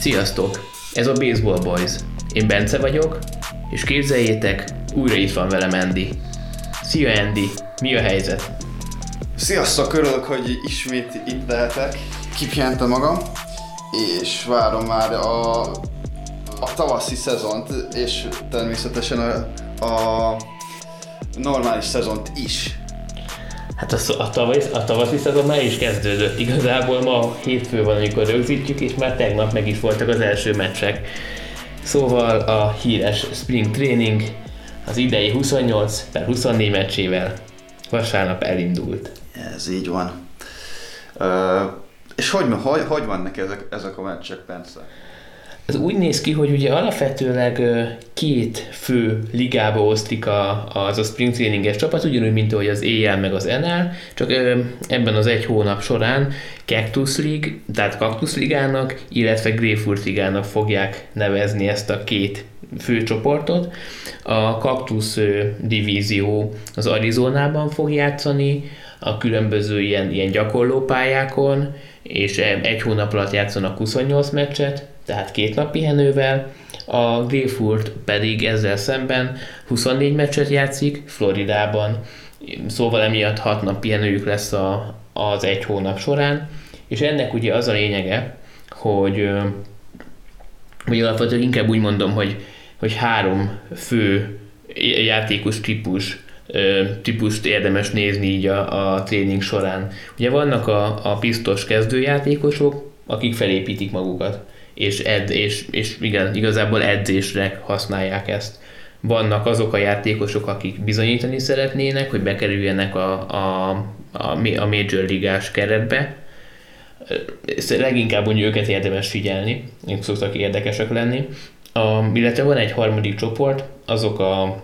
Sziasztok! Ez a Baseball Boys. Én Bence vagyok, és képzeljétek, újra itt van velem Andy. Szia Andy, mi a helyzet? Sziasztok, örülök, hogy ismét itt lehetek. Kipihentem magam, és várom már a, a tavaszi szezont, és természetesen a, a normális szezont is. Hát a, a, tavasz, a tavaszi szezon már is kezdődött. Igazából ma hétfő van, amikor rögzítjük, és már tegnap meg is voltak az első meccsek. Szóval a híres Spring Training az idei 28 per 24 meccsével vasárnap elindult. Ez így van. Uh, és hogy, hogy, hogy vannak ezek, ezek a meccsek, Bence? Ez úgy néz ki, hogy ugye alapvetőleg két fő ligába osztik a, az a Spring Traininges csapat, ugyanúgy, mint ahogy az EL meg az NL, csak ebben az egy hónap során Cactus League, tehát Cactus Ligának, illetve Grapefruit Ligának fogják nevezni ezt a két fő csoportot. A Cactus divízió az Arizonában fog játszani, a különböző ilyen, ilyen gyakorlópályákon, és egy hónap alatt játszanak 28 meccset, tehát két nap pihenővel, a Greyfurt pedig ezzel szemben 24 meccset játszik Floridában, szóval emiatt 6 nap pihenőjük lesz a, az egy hónap során, és ennek ugye az a lényege, hogy, hogy alapvetően inkább úgy mondom, hogy, hogy három fő játékos típus típust érdemes nézni így a, a tréning során. Ugye vannak a, a biztos kezdőjátékosok, akik felépítik magukat és, ed, és, és igen, igazából edzésre használják ezt. Vannak azok a játékosok, akik bizonyítani szeretnének, hogy bekerüljenek a, a, a, a Major Ligás keretbe, leginkább úgy őket érdemes figyelni, ők szoktak érdekesek lenni. A, illetve van egy harmadik csoport, azok a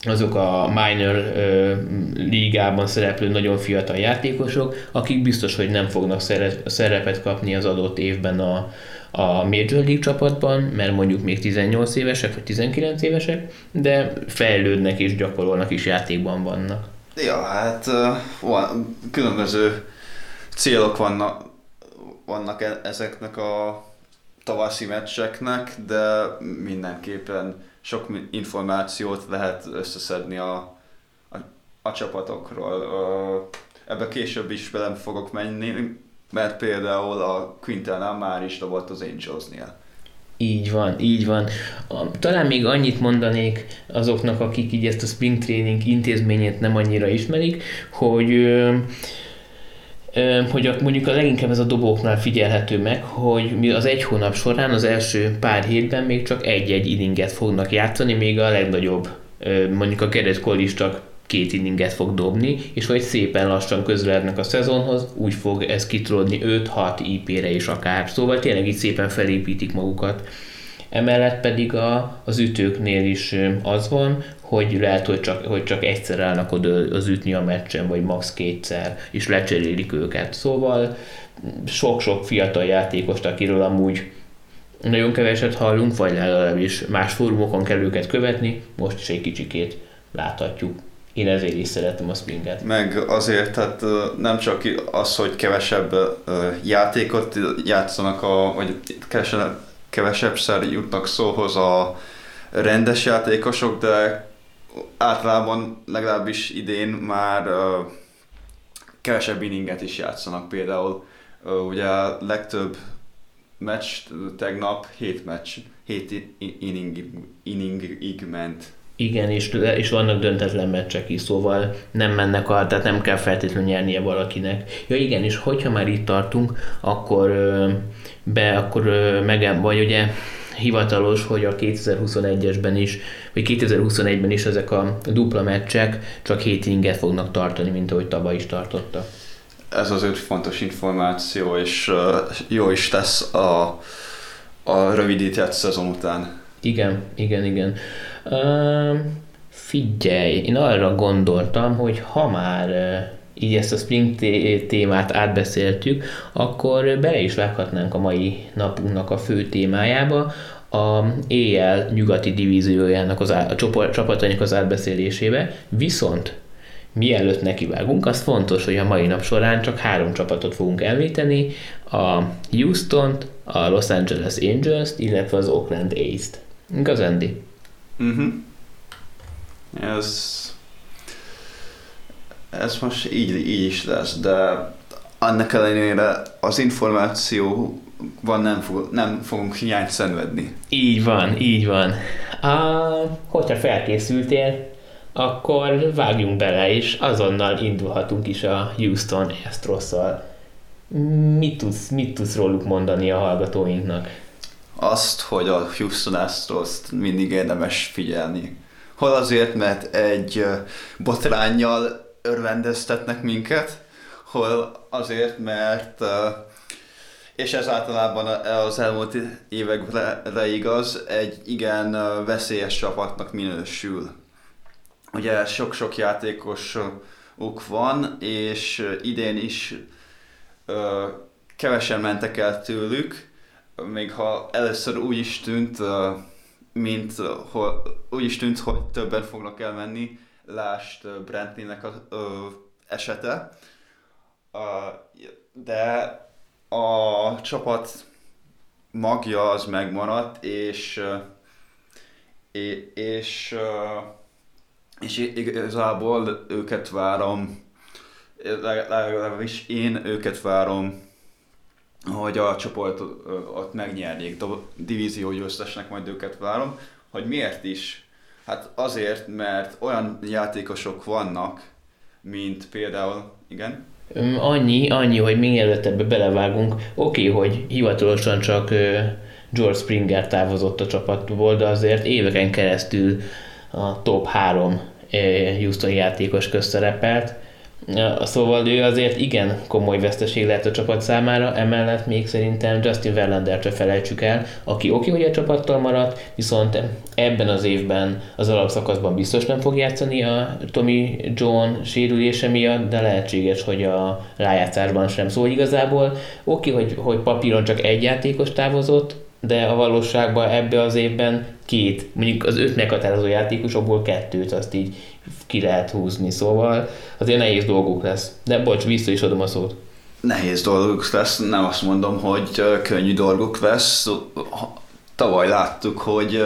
azok a minor ö, ligában szereplő nagyon fiatal játékosok, akik biztos, hogy nem fognak szerepet kapni az adott évben a, a Major League csapatban, mert mondjuk még 18 évesek vagy 19 évesek, de fejlődnek és gyakorolnak is játékban vannak. Ja, hát van, különböző célok vannak, vannak e- ezeknek a tavaszi meccseknek, de mindenképpen sok információt lehet összeszedni a, a, a csapatokról. Ebbe később is velem fogok menni, mert például a Quintana már is dobott az Angelsnél. Így van, így van. Talán még annyit mondanék azoknak, akik így ezt a Spring Training intézményét nem annyira ismerik, hogy hogy a, mondjuk a leginkább ez a dobóknál figyelhető meg, hogy mi az egy hónap során az első pár hétben még csak egy-egy inninget fognak játszani, még a legnagyobb, mondjuk a csak két inninget fog dobni, és hogy szépen lassan közelednek a szezonhoz, úgy fog ez kitrodni 5-6 IP-re is akár. Szóval tényleg így szépen felépítik magukat. Emellett pedig a, az ütőknél is az van, hogy lehet, hogy csak, hogy csak egyszer állnak oda az ütni a meccsen, vagy max. kétszer, és lecserélik őket. Szóval sok-sok fiatal játékost, akiről amúgy nagyon keveset hallunk, vagy legalábbis más fórumokon kell őket követni, most is egy kicsikét láthatjuk. Én ezért is szeretem a Springet. Meg azért, tehát nem csak az, hogy kevesebb játékot játszanak, a, vagy kevesebb, kevesebb jutnak szóhoz a rendes játékosok, de általában legalábbis idén már kevesebb inninget is játszanak. Például ugye legtöbb meccs tegnap 7 meccs, 7 inningig, inningig ment igen, és, és vannak döntetlen meccsek is, szóval nem mennek a, tehát nem kell feltétlenül nyernie valakinek. Ja igen, és hogyha már itt tartunk, akkor be, akkor meg, vagy ugye hivatalos, hogy a 2021-esben is, vagy 2021-ben is ezek a dupla meccsek csak 7 inget fognak tartani, mint ahogy tavaly is tartotta. Ez azért fontos információ, és jó is tesz a, a rövidített szezon után. Igen, igen, igen. Uh, figyelj, én arra gondoltam, hogy ha már uh, így ezt a Spring témát átbeszéltük, akkor bele is vághatnánk a mai napunknak a fő témájába, a EL nyugati divíziójának az á, a csapatainak az átbeszélésébe, viszont mielőtt nekivágunk, az fontos, hogy a mai nap során csak három csapatot fogunk említeni, a Houston-t, a Los Angeles Angels-t, illetve az Oakland A's-t. Igaz, Andy? Uh-huh. Ez, ez most így, így is lesz, de annak ellenére az információ van, nem, fog, nem fogunk hiányt szenvedni. Így van, így van. Uh, hogyha felkészültél, akkor vágjunk bele, és azonnal indulhatunk is a Houston Astros-szal. Mit tudsz, mit tudsz róluk mondani a hallgatóinknak? Azt, hogy a Houston astros mindig érdemes figyelni. Hol azért, mert egy botránnyal örvendeztetnek minket, hol azért, mert és ez általában az elmúlt évekre igaz, egy igen veszélyes csapatnak minősül. Ugye sok-sok játékosuk van, és idén is kevesen mentek el tőlük, még ha először úgy is tűnt, mint úgy is tűnt, hogy többen fognak elmenni, lást Brentnének az esete, de a csapat magja az megmaradt, és és, és igazából őket várom, legalábbis én őket várom, hogy a csoportot megnyerjék, a divízió győztesnek majd őket várom, hogy miért is? Hát azért, mert olyan játékosok vannak, mint például, igen? Annyi, annyi, hogy még mielőtt ebbe belevágunk, oké, okay, hogy hivatalosan csak George Springer távozott a csapatból, de azért éveken keresztül a top 3 Houston játékos közszerepelt, Szóval ő azért igen komoly veszteség lehet a csapat számára, emellett még szerintem Justin Verlander se felejtsük el, aki oké, hogy a csapattal maradt, viszont ebben az évben az alapszakaszban biztos nem fog játszani a Tommy John sérülése miatt, de lehetséges, hogy a rájátszásban sem. Szóval igazából oké, hogy, hogy papíron csak egy játékos távozott, de a valóságban ebbe az évben két, mondjuk az öt meghatározó játékosokból kettőt azt így ki lehet húzni, szóval azért nehéz dolguk lesz. De bocs, vissza is adom a szót. Nehéz dolguk lesz, nem azt mondom, hogy könnyű dolguk lesz. Tavaly láttuk, hogy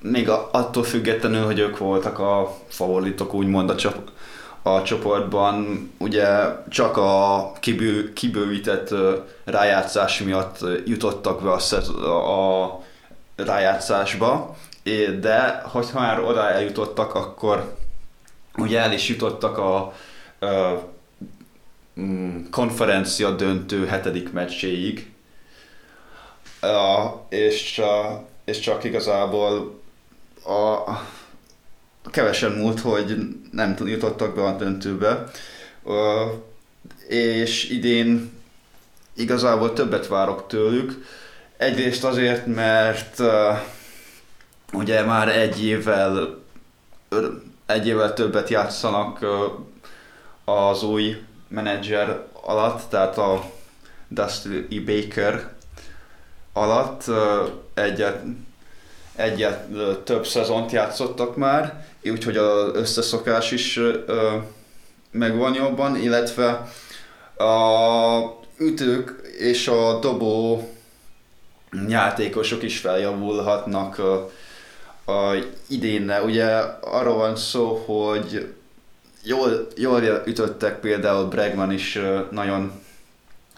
még attól függetlenül, hogy ők voltak a favoritok, úgymond a, csop- a csoportban, ugye csak a kibő, kibővített rájátszás miatt jutottak be a, a rájátszásba, de hogyha már oda eljutottak, akkor ugye el is jutottak a, a mm, konferencia döntő hetedik meccséig, a, és, a, és csak igazából a, kevesen múlt, hogy nem jutottak be a döntőbe, a, és idén igazából többet várok tőlük. Egyrészt azért, mert uh, ugye már egy évvel egy évvel többet játszanak az új menedzser alatt, tehát a Dusty E. Baker alatt egyet, egyet több szezont játszottak már, úgyhogy az összeszokás is megvan jobban, illetve a ütők és a dobó játékosok is feljavulhatnak a idénne. Ugye arról van szó, hogy jól, jól ütöttek például Bregman is nagyon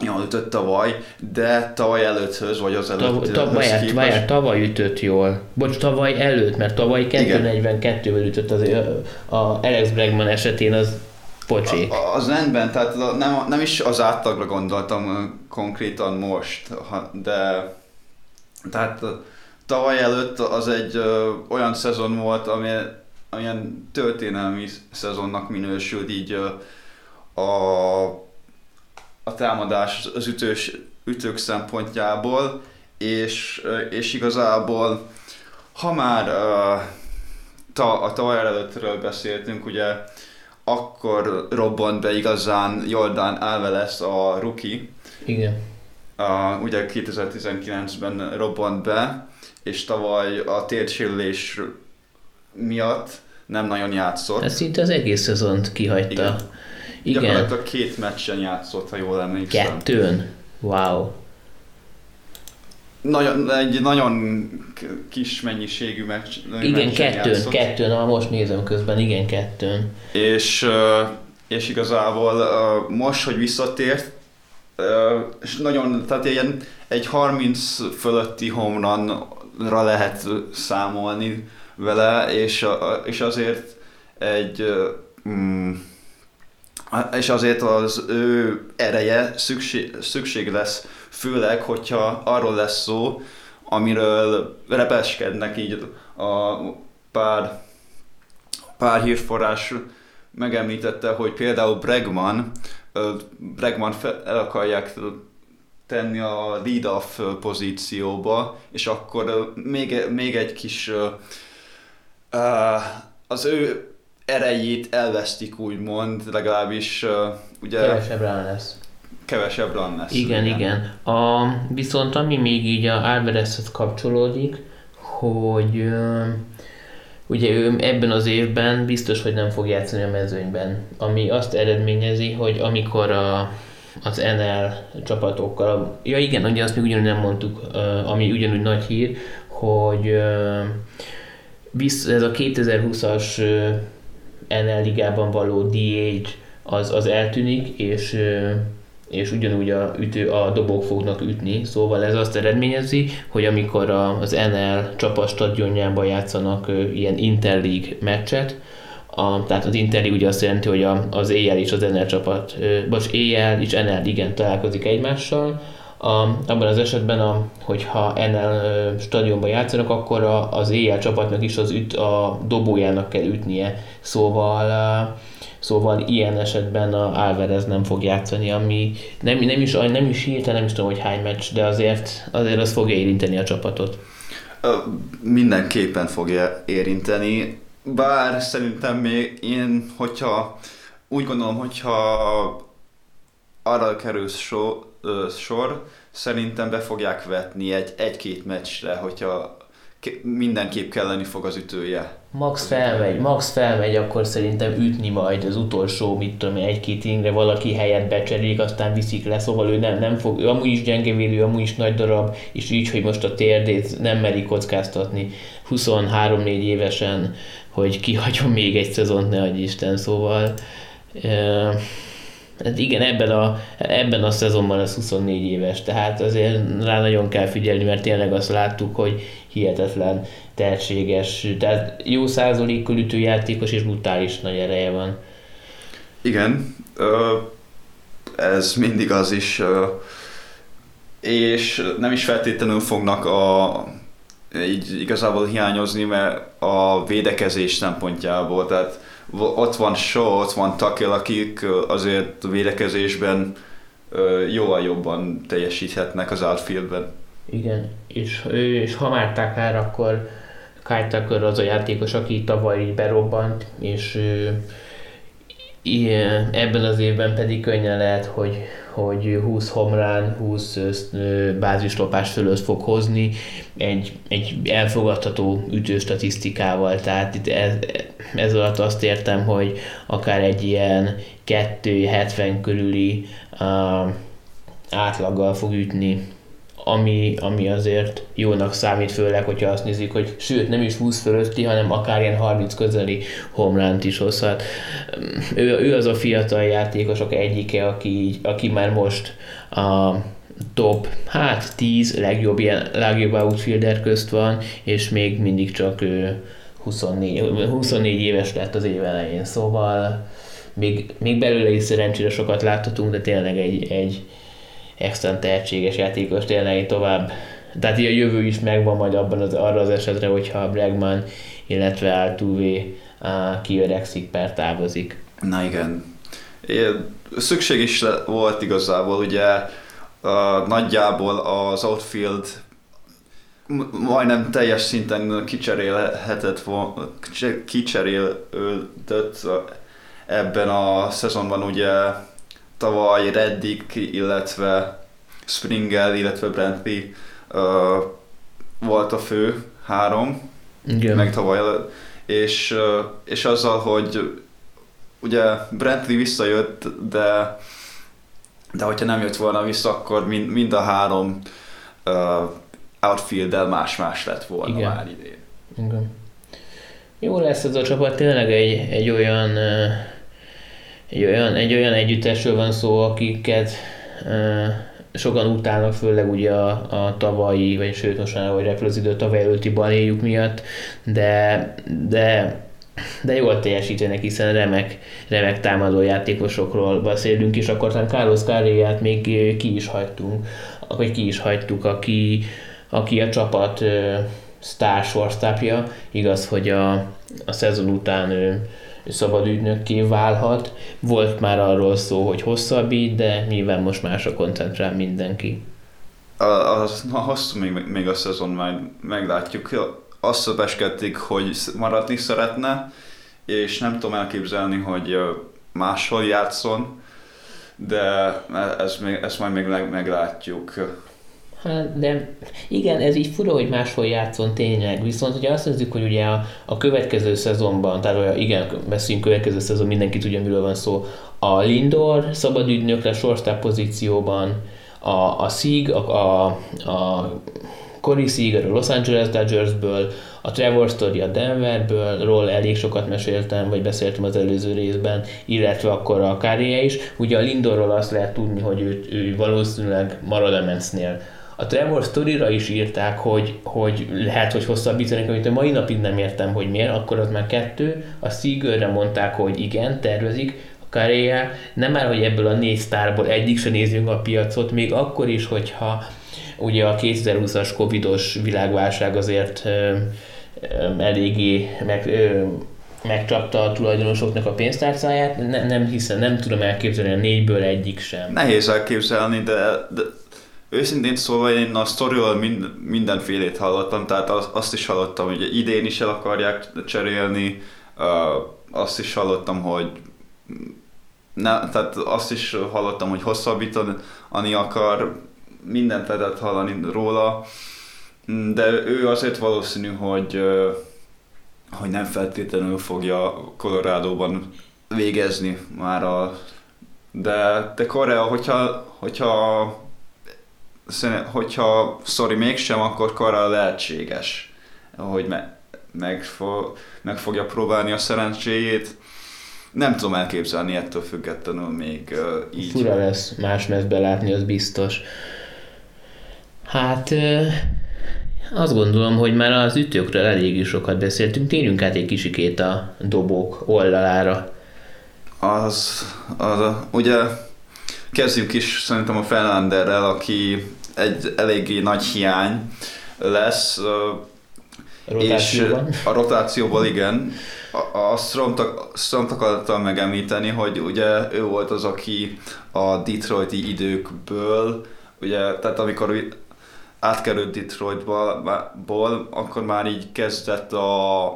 jól ütött tavaly, de tavaly előtthöz, vagy az előtt Tav- tavaly, tavaly, tavaly ütött jól. Bocs, tavaly előtt, mert tavaly 242-vel ütött az, a Alex Bregman esetén az pocsék. A, az rendben, tehát nem, nem is az átlagra gondoltam konkrétan most, de tehát tavaly előtt az egy ö, olyan szezon volt, ami olyan történelmi szezonnak minősült így ö, a, a támadás az ütős, ütők szempontjából, és, és igazából ha már ö, ta, a tavaly előttről beszéltünk, ugye akkor robbant be igazán Jordan Alvarez a rookie. Igen. Uh, ugye 2019-ben robbant be, és tavaly a térsérülés miatt nem nagyon játszott. Ez szinte az egész szezont kihagyta. Igen. Igen. Gyakorlatilag két meccsen játszott, ha jól emlékszem. Kettőn? Wow. Nagyon, egy nagyon kis mennyiségű meccs, Igen, kettőn, játszott. kettőn, ha most nézem közben, igen, kettőn. És, és igazából most, hogy visszatért, és nagyon, tehát ilyen egy 30 fölötti homerunra lehet számolni vele, és, és azért egy mm, és azért az ő ereje szükség, szükség lesz, főleg, hogyha arról lesz szó, amiről repeskednek így a pár, pár hírforrás megemlítette, hogy például Bregman, Bregman fel, el akarják tenni a lead-off pozícióba, és akkor még, még egy kis az ő erejét elvesztik úgymond, legalábbis ugye Kevesebb rá lesz. kevesebb run lesz. Igen, igen. A, viszont ami még így a Alvarezhez kapcsolódik, hogy ugye ő ebben az évben biztos, hogy nem fog játszani a mezőnyben, ami azt eredményezi, hogy amikor a, az NL csapatokkal, ja igen, ugye azt még ugyanúgy nem mondtuk, ami ugyanúgy nagy hír, hogy ez a 2020-as ö, NL ligában való DH az, az eltűnik, és és ugyanúgy a, ütő, a dobók fognak ütni, szóval ez azt eredményezi, hogy amikor az NL csapat stadionjában játszanak ilyen Interleague meccset, a, tehát az Interleague ugye azt jelenti, hogy a, az éjjel és az NL csapat, bocs, éjjel és NL igen találkozik egymással, a, abban az esetben, a, hogyha NL stadionban játszanak, akkor a, az éjjel csapatnak is az üt, a dobójának kell ütnie, szóval ö, Szóval ilyen esetben a Alvarez nem fog játszani, ami nem, nem is, nem is hirtelen nem is tudom, hogy hány meccs, de azért, azért az fogja érinteni a csapatot. Mindenképpen fogja érinteni, bár szerintem még én, hogyha úgy gondolom, hogyha arra kerül sor, ö, sor szerintem be fogják vetni egy, egy-két meccsre, hogyha mindenképp kelleni fog az ütője. Max felmegy, Max felmegy, akkor szerintem ütni majd az utolsó, mit tudom egy-két ingre valaki helyet becserélik, aztán viszik le, szóval ő nem, nem fog, ő amúgy is gyengévélő, amúgy is nagy darab, és így, hogy most a térdét nem meri kockáztatni 23-4 évesen, hogy kihagyom még egy szezont, ne adj Isten, szóval Hát igen, ebben a, ebben a szezonban lesz 24 éves, tehát azért rá nagyon kell figyelni, mert tényleg azt láttuk, hogy hihetetlen tehetséges, tehát jó százalékkal ütőjátékos és brutális nagy ereje van. Igen, ez mindig az is, és nem is feltétlenül fognak a, így igazából hiányozni, mert a védekezés szempontjából, tehát ott van Shaw, ott van Tucker, akik azért védekezésben jóval jobban teljesíthetnek az outfieldben. Igen, és, és ha már Takár, akkor Kyle Tucker az a játékos, aki tavaly így berobbant, és ebben az évben pedig könnyen lehet, hogy, hogy 20 homrán, 20 ö, bázislopás fölött fog hozni egy, egy elfogadható ütőstatisztikával. Tehát itt ez, ez alatt azt értem, hogy akár egy ilyen 270 körüli uh, átlaggal fog ütni ami, ami azért jónak számít, főleg, hogyha azt nézik, hogy sőt, nem is 20 fölötti, hanem akár ilyen 30 közeli homránt is hozhat. Ő, ő az a fiatal játékosok egyike, aki, aki már most a top, hát 10 legjobb, ilyen, legjobb outfielder közt van, és még mindig csak ő 24, 24 éves lett az év elején, szóval még, még belőle is szerencsére sokat láthatunk, de tényleg egy, egy, extra tehetséges játékos tényleg tovább. Tehát így a jövő is megvan majd abban az, arra az esetre, hogyha Bregman, illetve Altuve kiöregszik, per távozik. Na igen. Szükség is volt igazából, ugye uh, nagyjából az outfield majdnem teljes szinten kicserélhetett volna, kicserélődött ebben a szezonban ugye tavaly Reddick, illetve Springel, illetve Brantley uh, volt a fő három, Igen. meg tavaly előtt, és, és azzal, hogy ugye Brentley visszajött, de de hogyha nem jött volna vissza, akkor mind, mind a három uh, outfield más-más lett volna Igen. már idén. Igen. Jó lesz ez a csapat, tényleg egy, egy olyan egy olyan, egy olyan együttesről van szó, akiket sokan utálnak, főleg ugye a, a tavalyi, vagy sőt most már, hogy repül az idő, tavaly előtti baléjuk miatt, de, de de jól teljesítenek, hiszen remek, remek támadó játékosokról beszélünk, és akkor talán Carlos Carriát még ki is hagytunk, vagy ki is hagytuk, aki, aki a csapat sztár shortstopja. Igaz, hogy a, a szezon után ő, szabad ügynökké válhat. Volt már arról szó, hogy hosszabbít, de nyilván most másra koncentrál mindenki. A, a, a hosszú még, még a szezon majd meglátjuk. Azt szöpeskedték, hogy maradni szeretne, és nem tudom elképzelni, hogy máshol játszon, de ez még, ezt majd még meglátjuk. Hát, de igen, ez így fura, hogy máshol játszon tényleg, viszont hogyha azt nézzük, hogy ugye a, a következő szezonban, tehát olyan, igen, beszéljünk következő szezon, mindenki tudja, miről van szó, a Lindor szabadügynökre shortstop pozícióban, a, a Sieg, a, a, a Corey Seager a Los Angeles Dodgersből, a Trevor Story a Denverből, ról elég sokat meséltem, vagy beszéltem az előző részben, illetve akkor a Káréje is. Ugye a Lindorról azt lehet tudni, hogy ő, ő valószínűleg marad a Mensnél. A Trevor Story-ra is írták, hogy, hogy lehet, hogy hosszabbítani, amit a mai napig nem értem, hogy miért, akkor az már kettő. A Seagerre mondták, hogy igen, tervezik, Karéja, nem már, hogy ebből a négy sztárból egyik se nézzünk a piacot, még akkor is, hogyha ugye a 2020-as covidos világválság azért ö, ö, eléggé meg, ö, megcsapta a tulajdonosoknak a pénztárcáját, ne, nem hiszem, nem tudom elképzelni a négyből egyik sem. Nehéz elképzelni, de, de őszintén szólva én a sztoriról mind, mindenfélét hallottam, tehát az, azt is hallottam, hogy idén is el akarják cserélni, azt is hallottam, hogy ne, tehát azt is hallottam, hogy hosszabbítani akar, mindent lehetett hallani róla, de ő azért valószínű, hogy, hogy nem feltétlenül fogja Colorado-ban végezni már a... De, de Korea, hogyha, hogyha hogyha sorry mégsem, akkor Korea lehetséges, hogy me, meg, fo, meg fogja próbálni a szerencséjét nem tudom elképzelni ettől függetlenül még uh, így. Fura lesz más mezbe látni, az biztos. Hát azt gondolom, hogy már az ütőkről elég sokat beszéltünk, térjünk át egy kicsikét a dobók oldalára. Az, az ugye kezdjük is szerintem a Fernanderrel, aki egy eléggé nagy hiány lesz. A rotációban. És a rotációból igen. Azt Stromtak akartam megemlíteni, hogy ugye ő volt az, aki a Detroiti időkből, ugye, tehát amikor átkerült Detroitból, akkor már így kezdett a,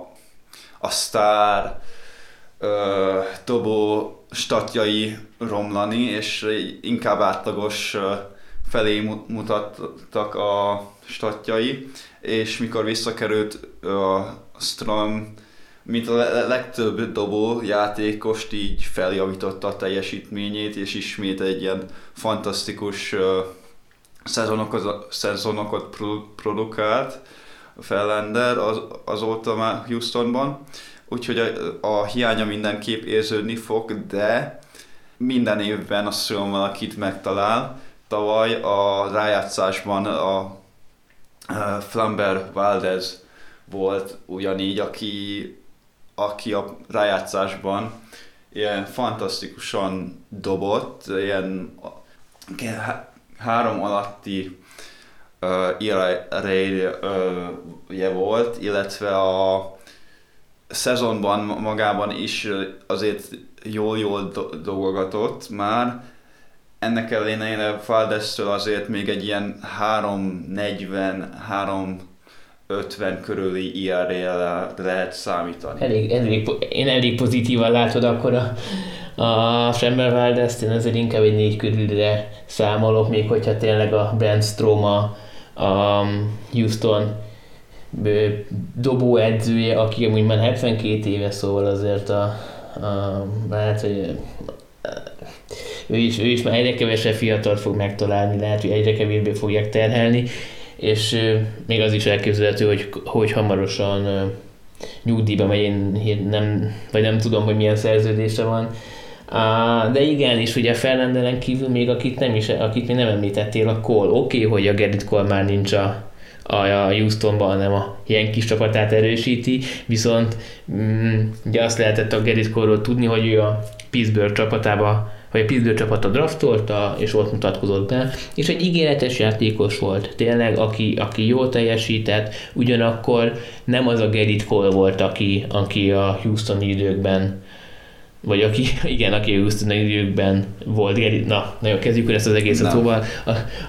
a sztár ö, dobó statjai romlani, és inkább átlagos felé mutattak a statjai, és mikor visszakerült a Strom, mint a legtöbb dobó játékost így feljavította a teljesítményét, és ismét egy ilyen fantasztikus szezonokat, szezonokat produkált Fellender az, azóta már Houstonban, úgyhogy a, a hiánya mindenképp érződni fog, de minden évben azt mondom, valakit megtalál. Tavaly a rájátszásban a, Flamber Valdez volt ugyanígy, aki, aki a rájátszásban ilyen fantasztikusan dobott, ilyen három alatti uh, volt, illetve a szezonban magában is azért jól-jól dolgogatott már. Ennek ellenére Faldestől azért még egy ilyen 340, 350 körüli IRA lehet számítani. Elég, elég, én elég pozitívan látod akkor a, a Semmer Valdez, én azért inkább egy négy körülre számolok, még hogyha tényleg a Brand Strom a, a Houston dobóedzője, aki amúgy már 72 éves, szóval azért a, a lehet, hogy ő is, ő is már egyre kevesebb fiatal fog megtalálni, lehet, hogy egyre kevésbé fogják terhelni, és még az is elképzelhető, hogy, hogy hamarosan nyugdíjba megy, én nem, vagy nem tudom, hogy milyen szerződése van. De igen, és ugye Fernandelen kívül még akit, nem is, akit még nem említettél, a Cole. Oké, okay, hogy a Gerrit Cole már nincs a, a Houstonban, hanem a ilyen kis csapatát erősíti, viszont mm, ugye azt lehetett a Gerrit Cole-ról tudni, hogy ő a Pittsburgh csapatába vagy a Pittsburgh csapata draftolta, és ott mutatkozott be, és egy ígéretes játékos volt, tényleg, aki, aki jól teljesített, ugyanakkor nem az a Gerrit Cole volt, aki, aki a Houston időkben vagy aki, igen, aki Houston időkben volt Gerrit, na, nagyon kezdjük ezt az egészet, szóval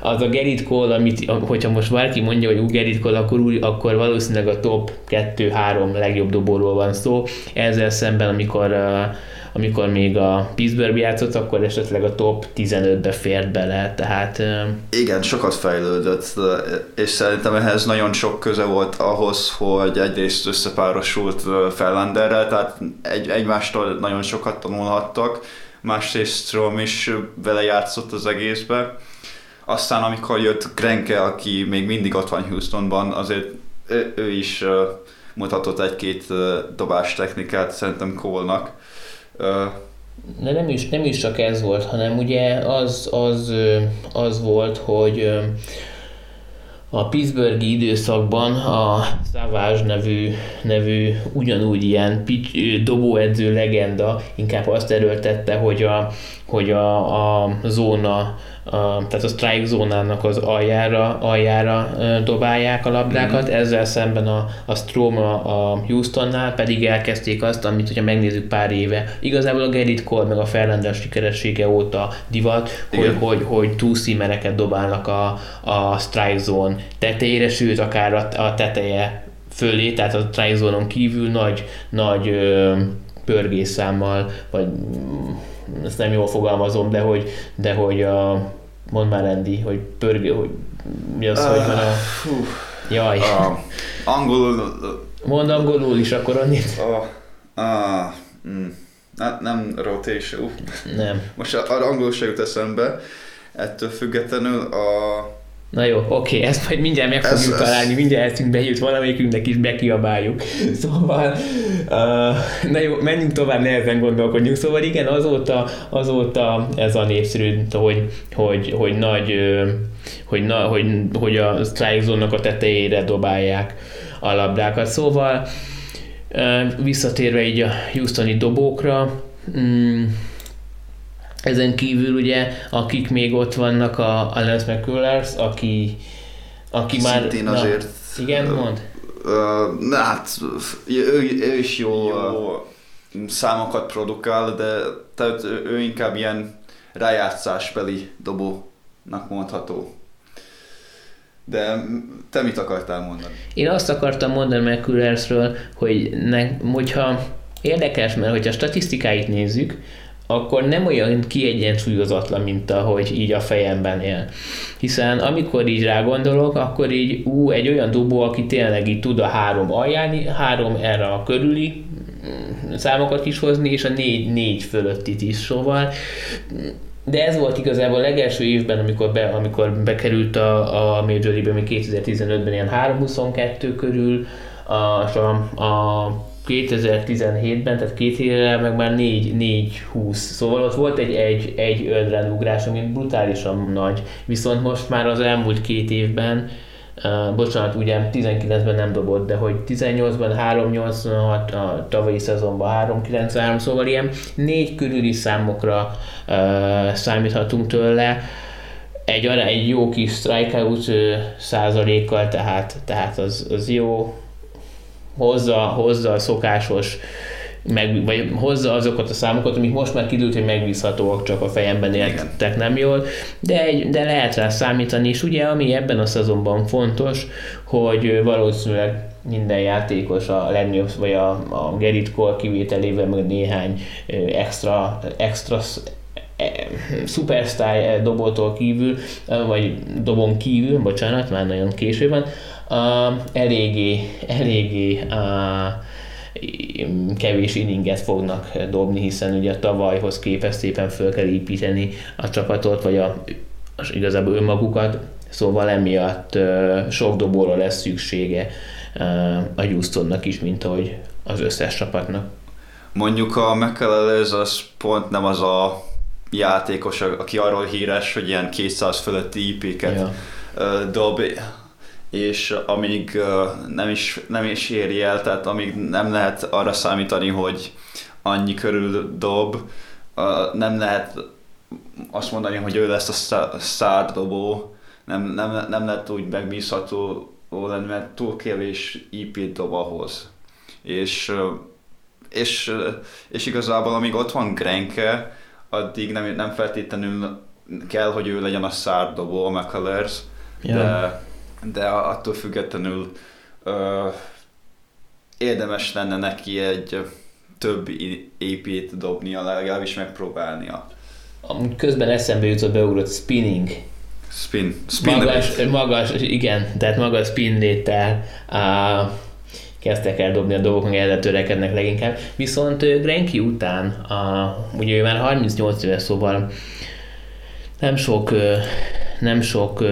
az a Gerrit Cole, amit, hogyha most bárki mondja, hogy Gerrit Cole, akkor, úgy, akkor valószínűleg a top 2-3 legjobb dobóról van szó, ezzel szemben, amikor uh, amikor még a Pittsburgh játszott, akkor esetleg a top 15-be fért bele, tehát... Igen, sokat fejlődött, és szerintem ehhez nagyon sok köze volt ahhoz, hogy egyrészt összepárosult Fellanderrel, tehát egy, egymástól nagyon sokat tanulhattak, másrészt Strom is vele játszott az egészbe. Aztán amikor jött Grenke, aki még mindig ott van Houstonban, azért ő, ő is mutatott egy-két dobás technikát szerintem Cole-nak de nem is, nem is csak ez volt, hanem ugye az, az, az volt, hogy a Pittsburghi időszakban a Savage nevű, nevű ugyanúgy ilyen pitch, dobóedző legenda inkább azt erőltette, hogy a, hogy a, a zóna a, tehát a strike zónának az aljára, aljára dobálják a labdákat, mm-hmm. ezzel szemben a, a Strom a Houstonnál pedig elkezdték azt, amit hogyha megnézzük pár éve, igazából a Gerrit Cole meg a Fernandes sikeressége óta divat, hogy, hogy, hogy túlszímereket dobálnak a, a strike zone tetejére, sőt akár a, a teteje fölé, tehát a strike zone kívül nagy, nagy ö, pörgésszámmal, vagy ezt nem jól fogalmazom, de hogy, de hogy a, mondd már Andy, hogy pörgő, hogy mi az, uh, hogy van a... Hú, jaj. Uh, angolul... Mondd angolul is akkor annyit. Uh, uh, mm, ne, nem rotation. Uh. Nem. Most arra angolul se jut eszembe. Ettől függetlenül a Na jó, oké, ezt majd mindjárt meg fogjuk ez, találni, mindjárt eszünk bejut valamelyikünknek is bekiabáljuk. Szóval, uh, na jó, menjünk tovább, nehezen gondolkodjunk. Szóval igen, azóta, azóta ez a népszerű, hogy, hogy, hogy nagy, hogy, na, hogy, hogy a strike zone a tetejére dobálják a labdákat. Szóval uh, visszatérve így a Houstoni dobókra, um, ezen kívül ugye, akik még ott vannak, a, a Lance McCullers, aki, aki már... Szintén azért... Na, igen, mond? Na hát, ő, ő is jó, jó számokat produkál, de tehát ő inkább ilyen rájátszásbeli dobónak mondható. De te mit akartál mondani? Én azt akartam mondani McCullersről, hogy ne, hogyha érdekes, mert hogyha a statisztikáit nézzük, akkor nem olyan kiegyensúlyozatlan, mint ahogy így a fejemben él. Hiszen amikor így rágondolok, akkor így ú, egy olyan dobó, aki tényleg így tud a három alján, három erre a körüli mm, számokat is hozni, és a négy, négy fölöttit is, szóval de ez volt igazából a legelső évben, amikor, be, amikor bekerült a, a Major League-be, 2015-ben ilyen 3-22 körül, a, a, a 2017-ben, tehát két éve meg már 4-20, szóval ott volt egy, egy, egy önrendugrás, ami brutálisan nagy, viszont most már az elmúlt két évben Uh, bocsánat, ugye 19-ben nem dobott, de hogy 18-ban 386, a tavalyi szezonban 393, szóval ilyen négy körüli számokra uh, számíthatunk tőle. Egy, egy jó kis strikeout százalékkal, tehát, tehát az, az jó, hozza, hozza a szokásos meg, vagy hozza azokat a számokat, amik most már kidült, hogy megbízhatóak, csak a fejemben éltek nem jól, de, egy, de lehet rá számítani, és ugye ami ebben a szezonban fontos, hogy valószínűleg minden játékos a legnagyobb, vagy a, a Gerrit Cole kivételével, meg néhány extra, extra e, superstar dobótól kívül, vagy dobon kívül, bocsánat, már nagyon késő van, uh, eléggé, eléggé uh, kevés inninget fognak dobni, hiszen ugye a tavalyhoz képest szépen föl kell építeni a csapatot, vagy a, az igazából önmagukat, szóval emiatt uh, sok dobóra lesz szüksége uh, a Houstonnak is, mint ahogy az összes csapatnak. Mondjuk a McAllers az pont nem az a játékos, aki arról híres, hogy ilyen 200 fölötti IP-ket ja. dob, és amíg nem is, nem is éri el, tehát amíg nem lehet arra számítani, hogy annyi körül dob, nem lehet azt mondani, hogy ő lesz a szárdobó, nem, nem, nem lehet úgy megbízható lenni, mert túl kevés IP-t dob ahhoz. És, és, és igazából amíg ott van Grenke, addig nem, nem feltétlenül kell, hogy ő legyen a szárdobó, a McCullers, ja. de, de attól függetlenül ö, érdemes lenne neki egy több épít dobnia, legalábbis megpróbálnia. Közben eszembe jutott beugrott spinning. Spin. spin magas, magas, igen, tehát magas spin léttel uh, kezdtek el dobni a dolgok, meg erre törekednek leginkább. Viszont Grenki után, a, ugye ő már 38 éves, szóval nem sok, nem sok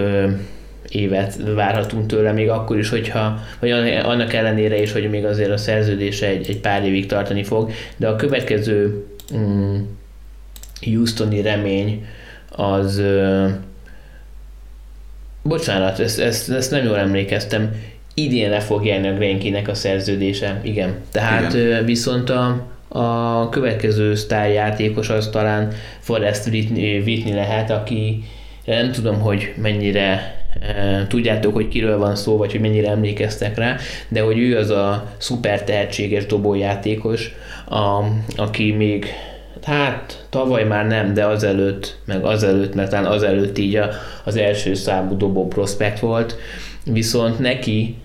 évet várhatunk tőle, még akkor is, hogyha, vagy annak ellenére is, hogy még azért a szerződése egy, egy pár évig tartani fog, de a következő mm, Houstoni remény az bocsánat, ezt, ezt, ezt nem jól emlékeztem, idén le fog járni a Grenkinek a szerződése, igen. Tehát igen. viszont a, a következő sztárjátékos az talán Forrest Whitney lehet, aki nem tudom, hogy mennyire tudjátok, hogy kiről van szó, vagy hogy mennyire emlékeztek rá, de hogy ő az a szuper tehetséges dobójátékos, a, aki még hát tavaly már nem, de azelőtt, meg azelőtt, mert talán azelőtt így a, az első számú dobó prospekt volt, viszont neki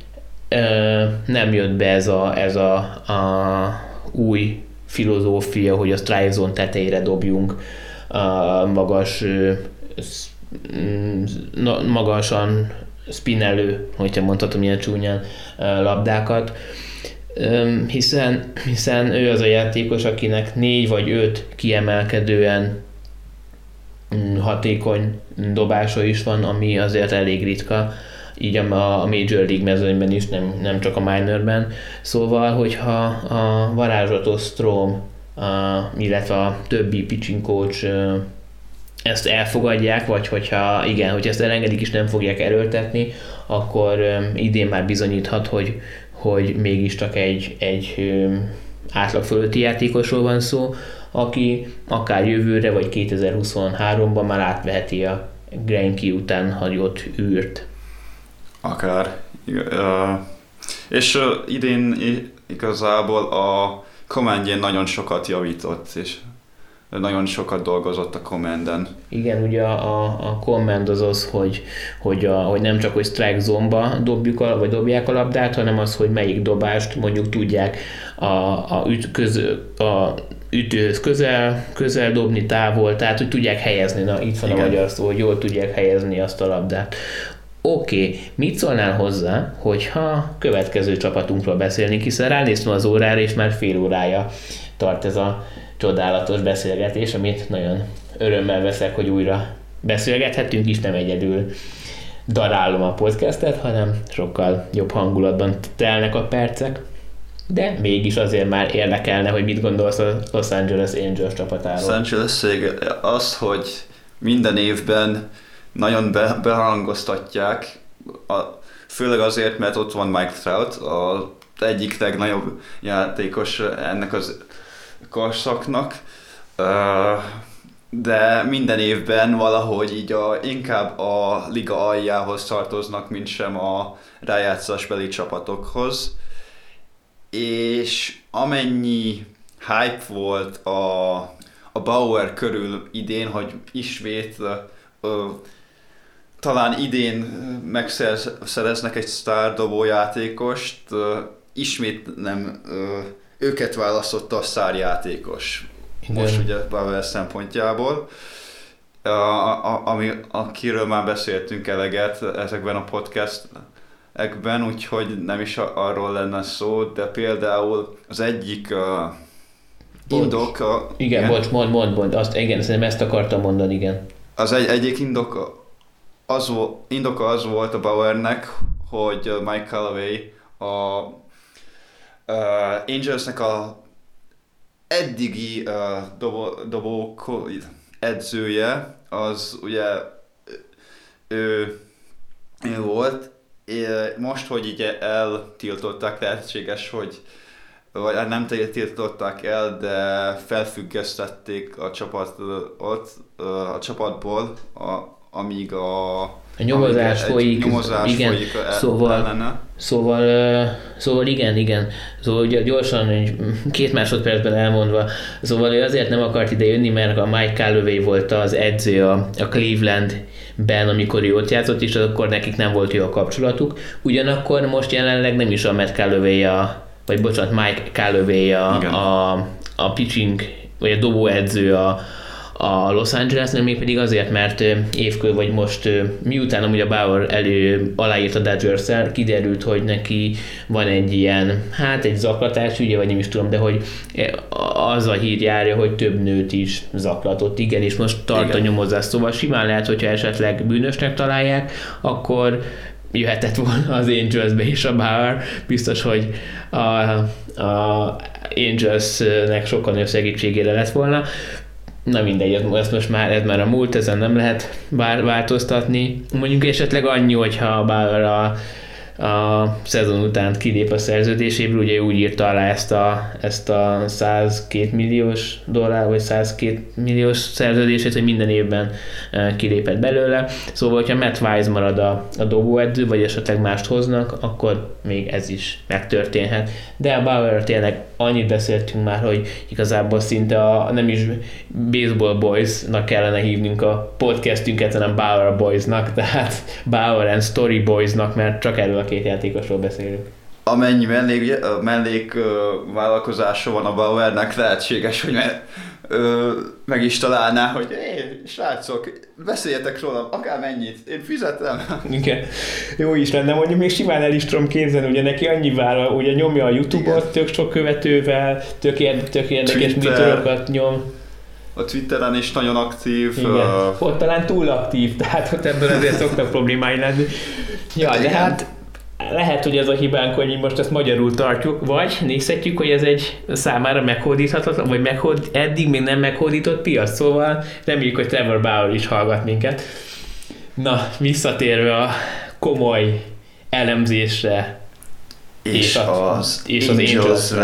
nem jött be ez a, ez a, a új filozófia, hogy a strike zone tetejére dobjunk a magas magasan spinelő, hogyha mondhatom ilyen csúnyán, labdákat, hiszen, hiszen ő az a játékos, akinek négy vagy öt kiemelkedően mm, hatékony dobása is van, ami azért elég ritka így a, a Major League mezőnyben is, nem, nem csak a minorben. Szóval, hogyha a varázslatos Strom, a, illetve a többi pitching coach ezt elfogadják, vagy hogyha igen, hogy ezt elengedik és nem fogják erőltetni, akkor idén már bizonyíthat, hogy, hogy mégiscsak egy, egy átlag fölötti játékosról van szó, aki akár jövőre vagy 2023-ban már átveheti a Grenki után hagyott űrt. Akár. És idén igazából a commandjén nagyon sokat javított, és nagyon sokat dolgozott a commanden. Igen, ugye a, a command az az, hogy, hogy, a, hogy nem csak hogy strike zomba dobjuk a, vagy dobják a labdát, hanem az, hogy melyik dobást mondjuk tudják a, a, üt, köz, a ütőhöz közel, közel dobni, távol, tehát hogy tudják helyezni, na itt van Igen. a magyar szó, hogy jól tudják helyezni azt a labdát. Oké, okay, mit szólnál hozzá, hogyha következő csapatunkról beszélnénk, hiszen ránéztem az órára, és már fél órája tart ez a csodálatos beszélgetés, amit nagyon örömmel veszek, hogy újra beszélgethetünk is, nem egyedül darálom a podcastet, hanem sokkal jobb hangulatban telnek a percek. De mégis azért már érdekelne, hogy mit gondolsz a Los Angeles Angels csapatáról. Los Angeles az, hogy minden évben nagyon be, beharangoztatják, a, főleg azért, mert ott van Mike Trout, az egyik legnagyobb játékos ennek az korszaknak, de minden évben valahogy így a, inkább a liga aljához tartoznak, mint sem a rájátszásbeli csapatokhoz. És amennyi hype volt a, a Bauer körül idén, hogy ismét talán idén megszereznek egy sztárdobó játékost, ismét nem őket választotta a szárjátékos. Igen. Most ugye Pavel szempontjából. A, a, ami, akiről már beszéltünk eleget ezekben a podcast ekben, úgyhogy nem is arról lenne szó, de például az egyik uh, indok... A, igen, igen, bocs, mond, mond, mond, azt, igen, szerintem ezt akartam mondani, igen. Az egy, egyik indok az, indoka az volt a Bauernek, hogy Mike Callaway a uh, Angelsnek a eddigi uh, dobó, dobó edzője, az ugye ő, ő volt, most, hogy így eltiltották, lehetséges, hogy vagy hát nem tiltották el, de felfüggesztették a csapatot, a csapatból, a, amíg a a nyomozás folyik, nyomozás igen, folyik szóval, ellene. Szóval, szóval igen, igen. Szóval gyorsan, két másodpercben elmondva, szóval ő azért nem akart ide jönni, mert a Mike Calloway volt az edző a, a Clevelandben, amikor ő ott játszott, és akkor nekik nem volt jó a kapcsolatuk. Ugyanakkor most jelenleg nem is a Matt Calloway a, vagy bocsánat, Mike Calloway a, a, a pitching, vagy a dobó edző a, a Los Angelesnél, még pedig azért, mert évkör vagy most, miután amúgy a Bauer elő aláírt a dodgers kiderült, hogy neki van egy ilyen, hát egy zaklatás ügye, vagy nem is tudom, de hogy az a hír járja, hogy több nőt is zaklatott, igen, és most tart igen. a nyomozás, szóval simán lehet, hogyha esetleg bűnösnek találják, akkor jöhetett volna az Angelsbe is a Bauer, biztos, hogy a, a Angelsnek sokkal nagyobb segítségére lett volna na mindegy, ez most már, ez már a múlt, ezen nem lehet változtatni. Mondjuk esetleg annyi, hogyha bár a a szezon után kilép a szerződéséből, ugye úgy írta alá ezt a, ezt a 102 milliós dollár, vagy 102 milliós szerződését, hogy minden évben e, kilépett belőle. Szóval, hogyha Matt Wise marad a, a dobóedző, vagy esetleg mást hoznak, akkor még ez is megtörténhet. De a Bauer tényleg annyit beszéltünk már, hogy igazából szinte a, nem is Baseball Boys-nak kellene hívnunk a podcastünket, hanem Bauer Boys-nak, tehát Bauer and Story Boys-nak, mert csak erről a két játékosról beszélünk. Amennyi mellék, mellék vállalkozása van a Bauernek, lehetséges, hogy me, ö, meg is találná, hogy srácok, beszéljetek róla, akár mennyit, én fizetem. Igen. Jó is lenne, mondjuk még simán el is tudom képzelni, ugye neki annyi vállal, ugye nyomja a Youtube-ot, tök sok követővel, tök, ér, tök érdekes műtorokat nyom. A Twitteren is nagyon aktív. Igen. Uh... Ott talán túl aktív, tehát ott ebből azért szoktak problémái lenni. Ja, de hát lehet, hogy ez a hibánk, hogy mi most ezt magyarul tartjuk, vagy nézhetjük, hogy ez egy számára meghódíthatatlan, vagy meghód, eddig még nem meghódított piac, szóval reméljük, hogy Trevor Bauer is hallgat minket. Na, visszatérve a komoly elemzésre és, és a, az, és az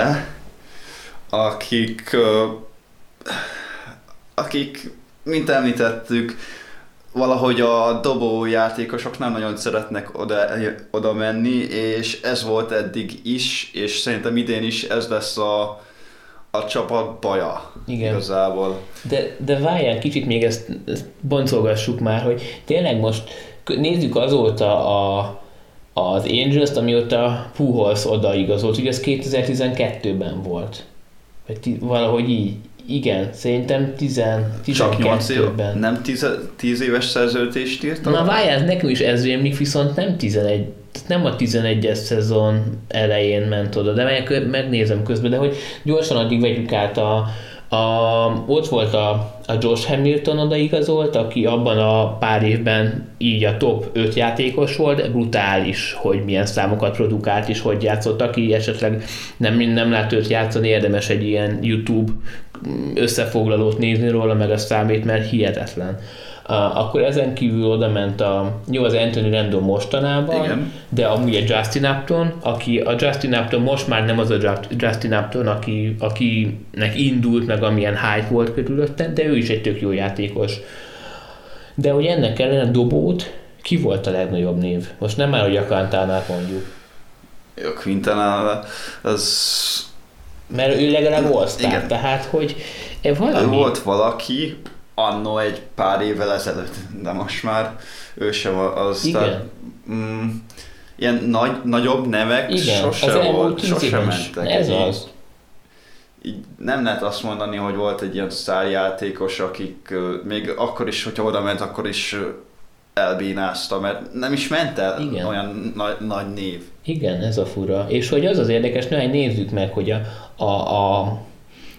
akik, akik, mint említettük, valahogy a dobó játékosok nem nagyon szeretnek oda, oda menni, és ez volt eddig is, és szerintem idén is ez lesz a, a csapat baja Igen. igazából. De, de várjál, kicsit még ezt, ezt boncolgassuk már, hogy tényleg most nézzük azóta a, az Angels-t, amióta Pujols odaigazolt, ugye ez 2012-ben volt. Vagy valahogy így, igen, szerintem 10, 12-ben. Nem 10, 10 éves szerződést írtam? Na várjál, nekem is ez rémlik, viszont nem 11, nem a 11-es szezon elején ment oda, de meg, megnézem közben, de hogy gyorsan addig vegyük át a, a, ott volt a, a Josh Hamilton odaigazolt, aki abban a pár évben így a top 5 játékos volt, brutális, hogy milyen számokat produkált és hogy játszott, aki esetleg nem, nem lát őt játszani, érdemes egy ilyen YouTube összefoglalót nézni róla, meg a számít, mert hihetetlen. Uh, akkor ezen kívül oda ment a, jó az Anthony Rendon mostanában, Igen. de amúgy a Justin Upton, aki a Justin Upton most már nem az a Justin Upton, aki, akinek indult, meg amilyen hype volt körülötte, de ő is egy tök jó játékos. De hogy ennek ellen a dobót, ki volt a legnagyobb név? Most nem már, hogy a Quintánát mondjuk. A Quintana, az mert ő legalább all tehát hogy valami... Volt valaki, annó egy pár évvel ezelőtt, de most már ő sem az. Igen. Tehát, mm, ilyen nagy, nagyobb nevek Igen, sose az volt, sose mentek. Ez így, az. Így nem lehet azt mondani, hogy volt egy ilyen sztárjátékos, akik még akkor is, hogyha oda ment, akkor is elbínázta, mert nem is ment el Igen. olyan nagy, nagy név. Igen, ez a fura. És hogy az az érdekes, hogy nézzük meg, hogy a, a, a,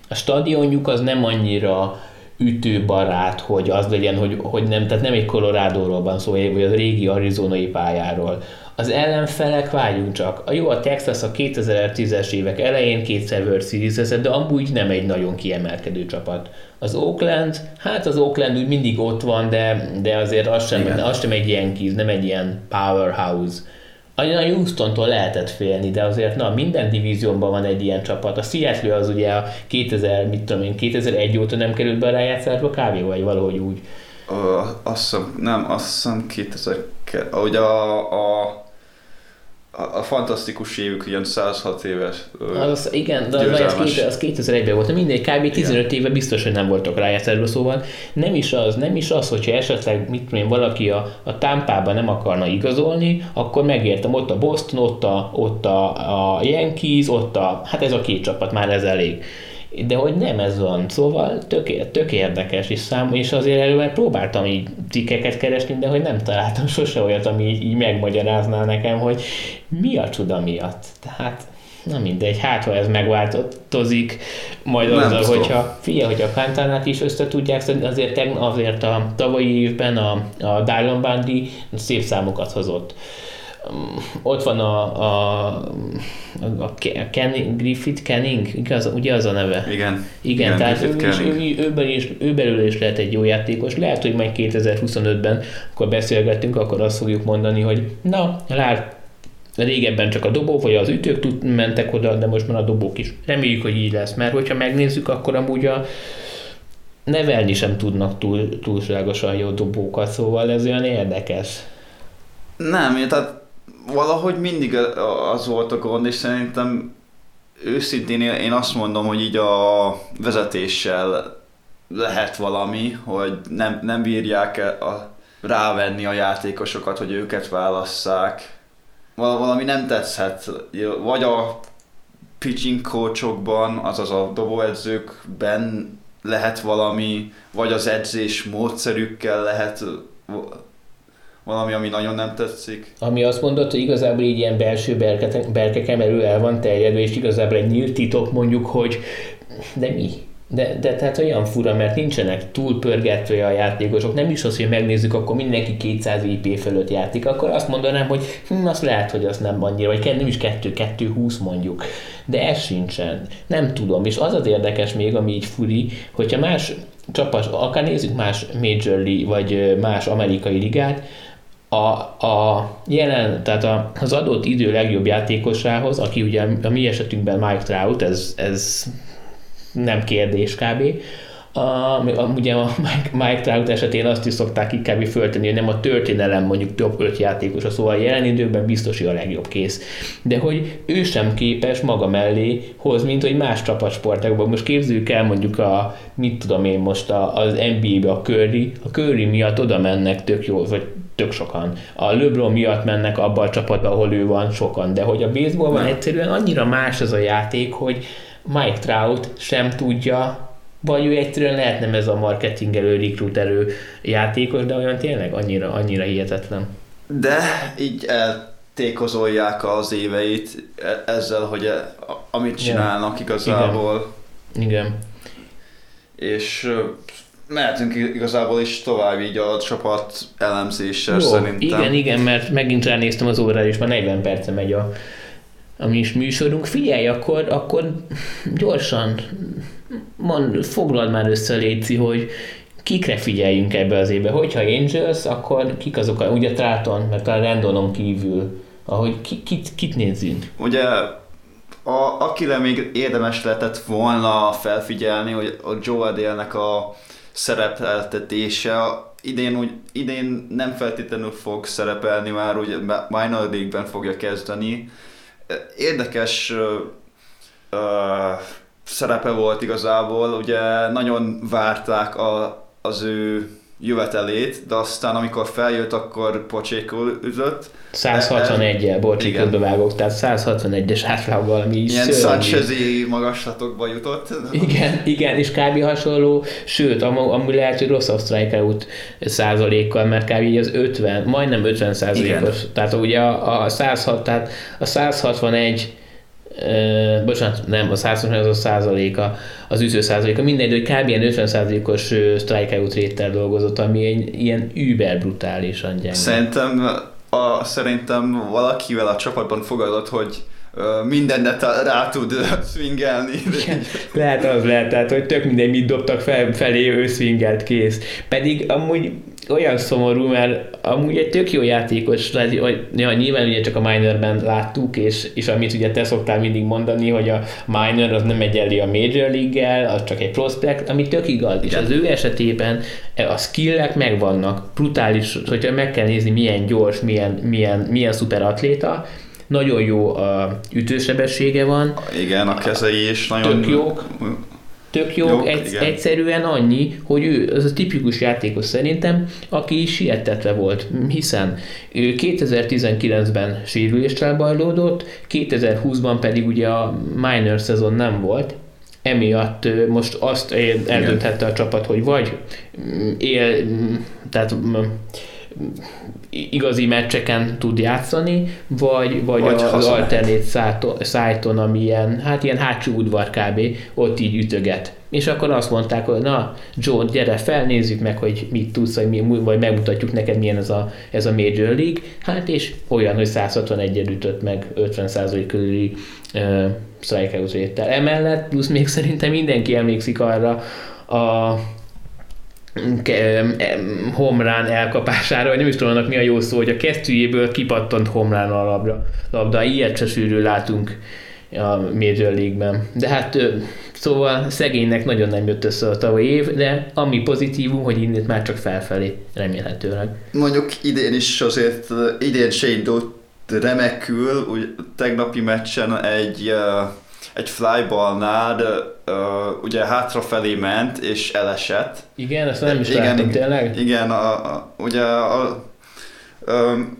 a stadionjuk az nem annyira ütőbarát, hogy az legyen, hogy, hogy nem, tehát nem egy Colorado-ról van szó, vagy a régi arizonai pályáról. Az ellenfelek várjunk csak. A jó, a Texas a 2010-es évek elején kétszer World series de amúgy nem egy nagyon kiemelkedő csapat. Az Oakland, hát az Oakland úgy mindig ott van, de, de azért az sem, az sem egy ilyen kis, nem egy ilyen powerhouse. A Houston-tól lehetett félni, de azért na, minden divíziónban van egy ilyen csapat. A Seattle az ugye a 2000, mit tudom én, 2001 óta nem került be a rájátszásba kávé, vagy valahogy úgy. Ö, azt hiszem, nem, azt hiszem 2000, ahogy a, a a, fantasztikus évük ilyen 106 éves az, Igen, de az, az, az 2001-ben volt. Mindegy, kb. 15 igen. éve biztos, hogy nem voltak rájátszásban, szóval nem is az, nem is az, hogyha esetleg mit tudom én, valaki a, a támpában nem akarna igazolni, akkor megértem, ott a Boston, ott a, ott a, a Yankees, ott a, hát ez a két csapat, már ez elég de hogy nem ez van, szóval tök, tök érdekes is szám, és azért előbb próbáltam így cikkeket keresni, de hogy nem találtam sose olyat, ami így, így megmagyarázná nekem, hogy mi a csuda miatt. Tehát Na mindegy, hát ha ez megváltozik, majd nem azzal, szó. hogyha figyelj, hogy a Kantánát is össze tudják szedni, azért, azért a tavalyi évben a, a Dylan Bundy szép számokat hozott ott van a, a, a Ken, Griffith Kenning, igaz, ugye az a neve? Igen. Igen, Igen tehát ő, is, ő, őben is, ő belőle is lehet egy jó játékos. Lehet, hogy majd 2025-ben, akkor beszélgettünk, akkor azt fogjuk mondani, hogy na, lát, régebben csak a dobó vagy az ütők tud, mentek oda, de most már a dobók is. Reméljük, hogy így lesz, mert hogyha megnézzük, akkor amúgy a nevelni sem tudnak túl, túlságosan jó dobókat, szóval ez olyan érdekes. Nem, tehát valahogy mindig az volt a gond, és szerintem őszintén én azt mondom, hogy így a vezetéssel lehet valami, hogy nem, nem bírják a, rávenni a játékosokat, hogy őket válasszák. Valami nem tetszhet, vagy a pitching coachokban, azaz a dobóedzőkben lehet valami, vagy az edzés módszerükkel lehet valami, ami nagyon nem tetszik. Ami azt mondott, hogy igazából így ilyen belső berkeken belül el van terjedve, és igazából egy nyílt titok mondjuk, hogy de mi? De, de tehát olyan fura, mert nincsenek túlpörgetve a játékosok, nem is az, hogy megnézzük, akkor mindenki 200 IP fölött játék, akkor azt mondanám, hogy hm, azt lehet, hogy az nem annyira, vagy nem is 2-2-20 mondjuk, de ez sincsen, nem tudom, és az az érdekes még, ami így furi, hogyha más csapat, akár nézzük más Major League, vagy más amerikai ligát, a, a jelen, tehát az adott idő legjobb játékosához, aki ugye a mi esetünkben Mike Trout, ez, ez nem kérdés kb. A, a, ugye a Mike, Mike Trout esetén azt is szokták inkább föltenni, hogy nem a történelem mondjuk top 5 játékosa, szóval a jelen időben biztos, hogy a legjobb kész. De hogy ő sem képes maga mellé hoz, mint hogy más csapatsportákban. Most képzeljük el mondjuk a, mit tudom én most a, az NBA-be a Curry, a Curry miatt oda mennek tök jó, vagy tök sokan. A LeBron miatt mennek abba a csapatba, ahol ő van sokan, de hogy a baseballban egyszerűen annyira más az a játék, hogy Mike Trout sem tudja, vagy ő egyszerűen lehet nem ez a marketingelő, recruiterő játékos, de olyan tényleg annyira, annyira hihetetlen. De így eltékozolják az éveit e- ezzel, hogy e- amit csinálnak igazából. Igen. Igen. És mehetünk igazából is tovább így a csapat elemzéssel Jó, szerintem. Igen, igen, mert megint ránéztem az órára, és már 40 perce megy a, a mi is műsorunk. Figyelj, akkor, akkor gyorsan mond, foglald már össze, Léci, hogy kikre figyeljünk ebbe az évbe. Hogyha Angels, akkor kik azok, a, ugye Tráton, meg a Randonon kívül, ahogy ki, kit, kit nézzünk? Ugye a, akire még érdemes lehetett volna felfigyelni, hogy a Joe Adélnek a szerepeltetése idén, úgy, idén nem feltétlenül fog szerepelni, már úgy minor league-ben fogja kezdeni. Érdekes uh, uh, szerepe volt igazából, ugye nagyon várták a, az ő jövetelét, de aztán amikor feljött, akkor pocsékul üzött. 161-el, bocs, közbevágok, tehát 161-es átlag valami Ilyen Sanchezi magaslatokba jutott. Igen, igen, és kb. hasonló, sőt, am- amúgy lehet, hogy rosszabb strikeout százalékkal, mert kb. így az 50, majdnem 50 százalékos, tehát ugye a, a 106, tehát a 161 Uh, bocsánat, nem, a 120 az a százaléka, az üző százaléka, mindegy, hogy kb. ilyen 50 százalékos strikeout réttel dolgozott, ami egy ilyen über brutálisan gyenge. Szerintem, a, szerintem valakivel a csapatban fogadott, hogy mindennet rá tud swingelni. lehet az lehet, tehát hogy tök mindegy, mit dobtak fel, felé, ő swingelt kész. Pedig amúgy olyan szomorú, mert amúgy egy tök jó játékos, hogy ja, nyilván ugye csak a minorben láttuk, és, és amit ugye te szoktál mindig mondani, hogy a minor az nem egyenlő a major league az csak egy prospect, ami tök igaz, és az ő esetében a skillek megvannak, brutális, hogyha meg kell nézni milyen gyors, milyen, milyen, milyen szuper atléta, nagyon jó a ütősebessége van. Igen, a kezei is nagyon... Tök jók. Tök jó, Jók, egy, egyszerűen annyi, hogy ő az a tipikus játékos szerintem, aki sietetve volt, hiszen ő 2019-ben sérüléssel bajlódott, 2020-ban pedig ugye a minor szezon nem volt, emiatt most azt eldönthette a csapat, hogy vagy él, tehát igazi meccseken tud játszani, vagy, vagy, vagy az alternét szájton, ami ilyen, hát ilyen hátsó udvar kb. ott így ütöget. És akkor azt mondták, hogy na, Joe, gyere fel, nézzük meg, hogy mit tudsz, vagy, mi, vagy megmutatjuk neked, milyen ez a, ez a Major League. Hát és olyan, hogy 161 ütött meg 50% körüli uh, strikeout. Emellett plusz még szerintem mindenki emlékszik arra a homrán elkapására, vagy nem is tudom annak mi a jó szó, hogy a kesztyűjéből kipattant homrán a labda. labda. Ilyet se sűrű látunk a Major League-ben. De hát szóval szegénynek nagyon nem jött össze a tavalyi év, de ami pozitívum, hogy innét már csak felfelé remélhetőleg. Mondjuk idén is azért, idén se indult remekül, úgy tegnapi meccsen egy egy flyballnál uh, ugye hátrafelé ment és elesett. Igen, ezt nem is igen, láttam, tényleg? Igen, a, a, ugye a,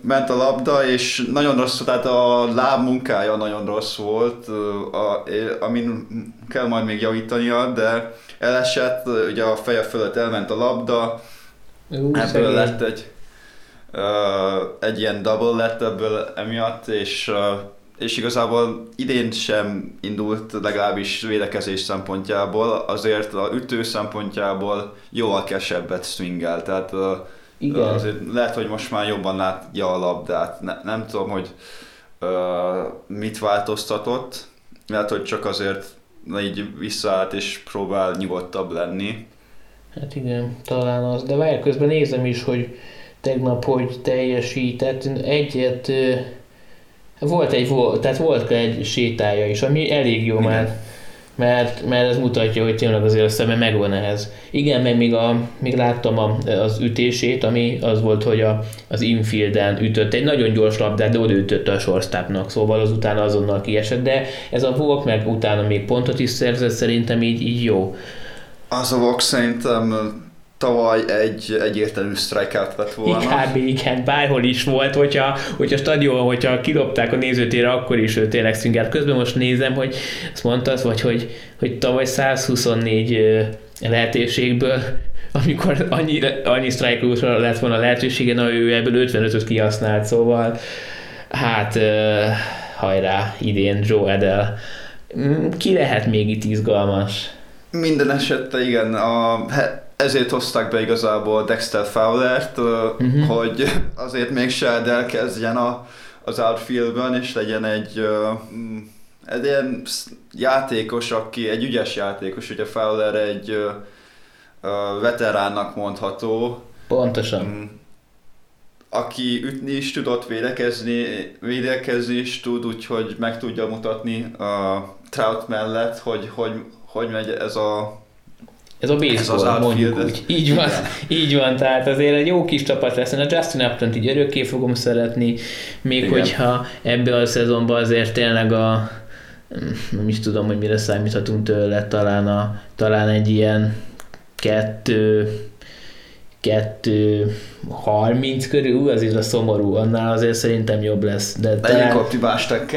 ment a labda, és nagyon rossz, tehát a láb munkája nagyon rossz volt, a, amin kell majd még javítania, de elesett, ugye a feje fölött elment a labda, Ú, ebből szegény. lett egy, egy ilyen double lett ebből emiatt, és és igazából idén sem indult legalábbis védekezés szempontjából, azért a ütő szempontjából jóval kesebbet swingel, tehát Igen. azért lehet, hogy most már jobban látja a labdát. Ne, nem tudom, hogy uh, mit változtatott, lehet, hogy csak azért így visszaállt és próbál nyugodtabb lenni. Hát igen, talán az, de várj, közben nézem is, hogy tegnap hogy teljesített. Egyet volt egy, tehát volt egy sétája is, ami elég jó Igen. már, mert, mert ez mutatja, hogy tényleg azért a szeme megvan ehhez. Igen, meg még, a, még láttam a, az ütését, ami az volt, hogy a, az infielden ütött egy nagyon gyors labdát, de oda ütötte a shortstopnak, szóval az utána azonnal kiesett, de ez a Volk meg utána még pontot is szerzett, szerintem így, így jó. Az a Volk szerintem tavaly egy egyértelmű strikeout lett volna. Kb. igen, bárhol is volt, hogyha, hogyha stadion, hogyha kidobták a nézőtére, akkor is ő tényleg szingert. Közben most nézem, hogy azt mondtad, vagy hogy, hogy tavaly 124 lehetőségből amikor annyi, annyi strike lett volna lehetősége, na ő ebből 55-öt kihasznált, szóval hát hajrá, idén Joe Edel. Mm, ki lehet még itt izgalmas? Minden esetre igen, a ezért hozták be igazából Dexter Fowler-t, uh-huh. hogy azért mégse elkezdjen a, az outfieldben, és legyen egy, egy ilyen játékos, aki egy ügyes játékos, ugye Fowler egy veteránnak mondható. Pontosan. Mm, aki ütni is tudott, védekezni, védekezni is tud, úgyhogy meg tudja mutatni a Trout mellett, hogy hogy, hogy megy ez a ez a baseball, ez mondjuk úgy. Így van, így van, tehát azért egy jó kis csapat lesz. A Justin upton így örökké fogom szeretni, még Igen. hogyha ebbe a szezonban azért tényleg a nem is tudom, hogy mire számíthatunk tőle, talán, a, talán egy ilyen kettő 2.30 körül, azért a szomorú, annál azért szerintem jobb lesz. De. Egyik optimástak 2.40.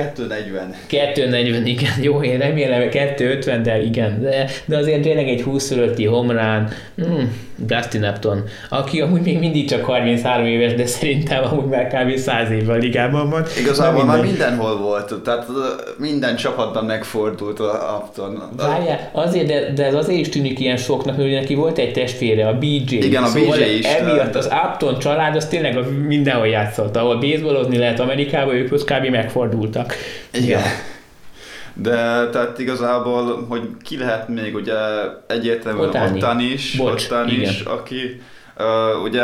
2.40, igen, jó, én remélem 2.50, de igen, de, de azért tényleg egy 20 fölötti homrán, mm, Dustin Upton, aki amúgy még mindig csak 33 éves, de szerintem amúgy már kb. 100 évvel a ligában van. Igazából minden... már mindenhol volt, tehát minden csapatban megfordult a Upton. Várjál, azért, de, de ez azért is tűnik ilyen soknak, hogy neki volt egy testvére, a BJ. Igen, a szóval BJ is. Emiatt az Upton család, az tényleg mindenhol játszott. Ahol baseballozni lehet Amerikában, ők ott kb. megfordultak. Igen. De tehát igazából, hogy ki lehet még ugye egyértelműen Otáni, Ottani is, Bocs, Ottani is, aki uh, ugye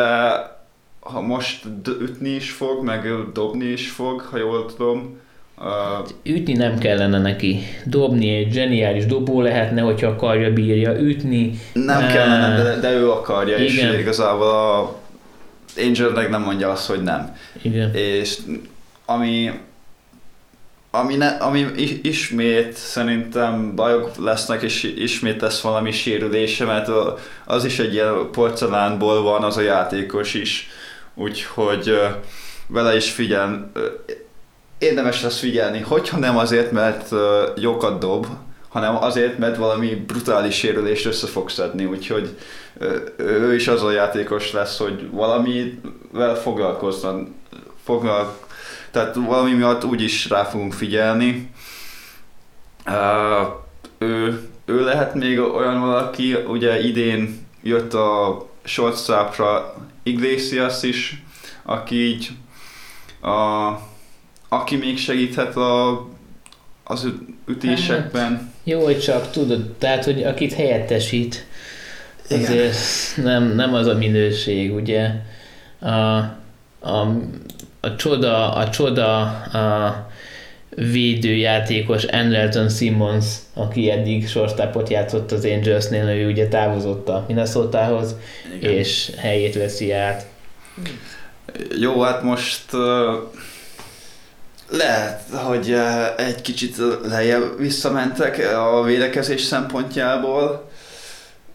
ha most ütni is fog, meg dobni is fog, ha jól tudom. Uh, ütni nem kellene neki. Dobni egy zseniális dobó lehetne, hogyha akarja, bírja ütni. Nem uh, kellene, de, de ő akarja, igen. és igazából a Angel meg nem mondja azt, hogy nem. Igen. És ami ami, ne, ami ismét szerintem bajok lesznek, és ismét lesz valami sérülése, mert az is egy ilyen porcelánból van az a játékos is, úgyhogy vele is figyel, érdemes lesz figyelni, hogyha nem azért, mert jókat dob, hanem azért, mert valami brutális sérülést össze fog szedni, úgyhogy ő is az a játékos lesz, hogy valamivel foglalkozzon, foglal, tehát valami miatt úgyis rá fogunk figyelni. Ő, ő lehet még olyan valaki, ugye idén jött a shortstopra Iglesias is, aki így a, aki még segíthet a, az ütésekben. Hát, jó, hogy csak tudod, tehát, hogy akit helyettesít, azért nem, nem az a minőség, ugye. A, a a csoda, a csoda a védőjátékos Anderson Simmons, aki eddig sortápot játszott az Angelsnél, ő ugye távozott a Minnesota-hoz, és helyét veszi át. Jó, hát most uh, lehet, hogy uh, egy kicsit lejjebb visszamentek a védekezés szempontjából.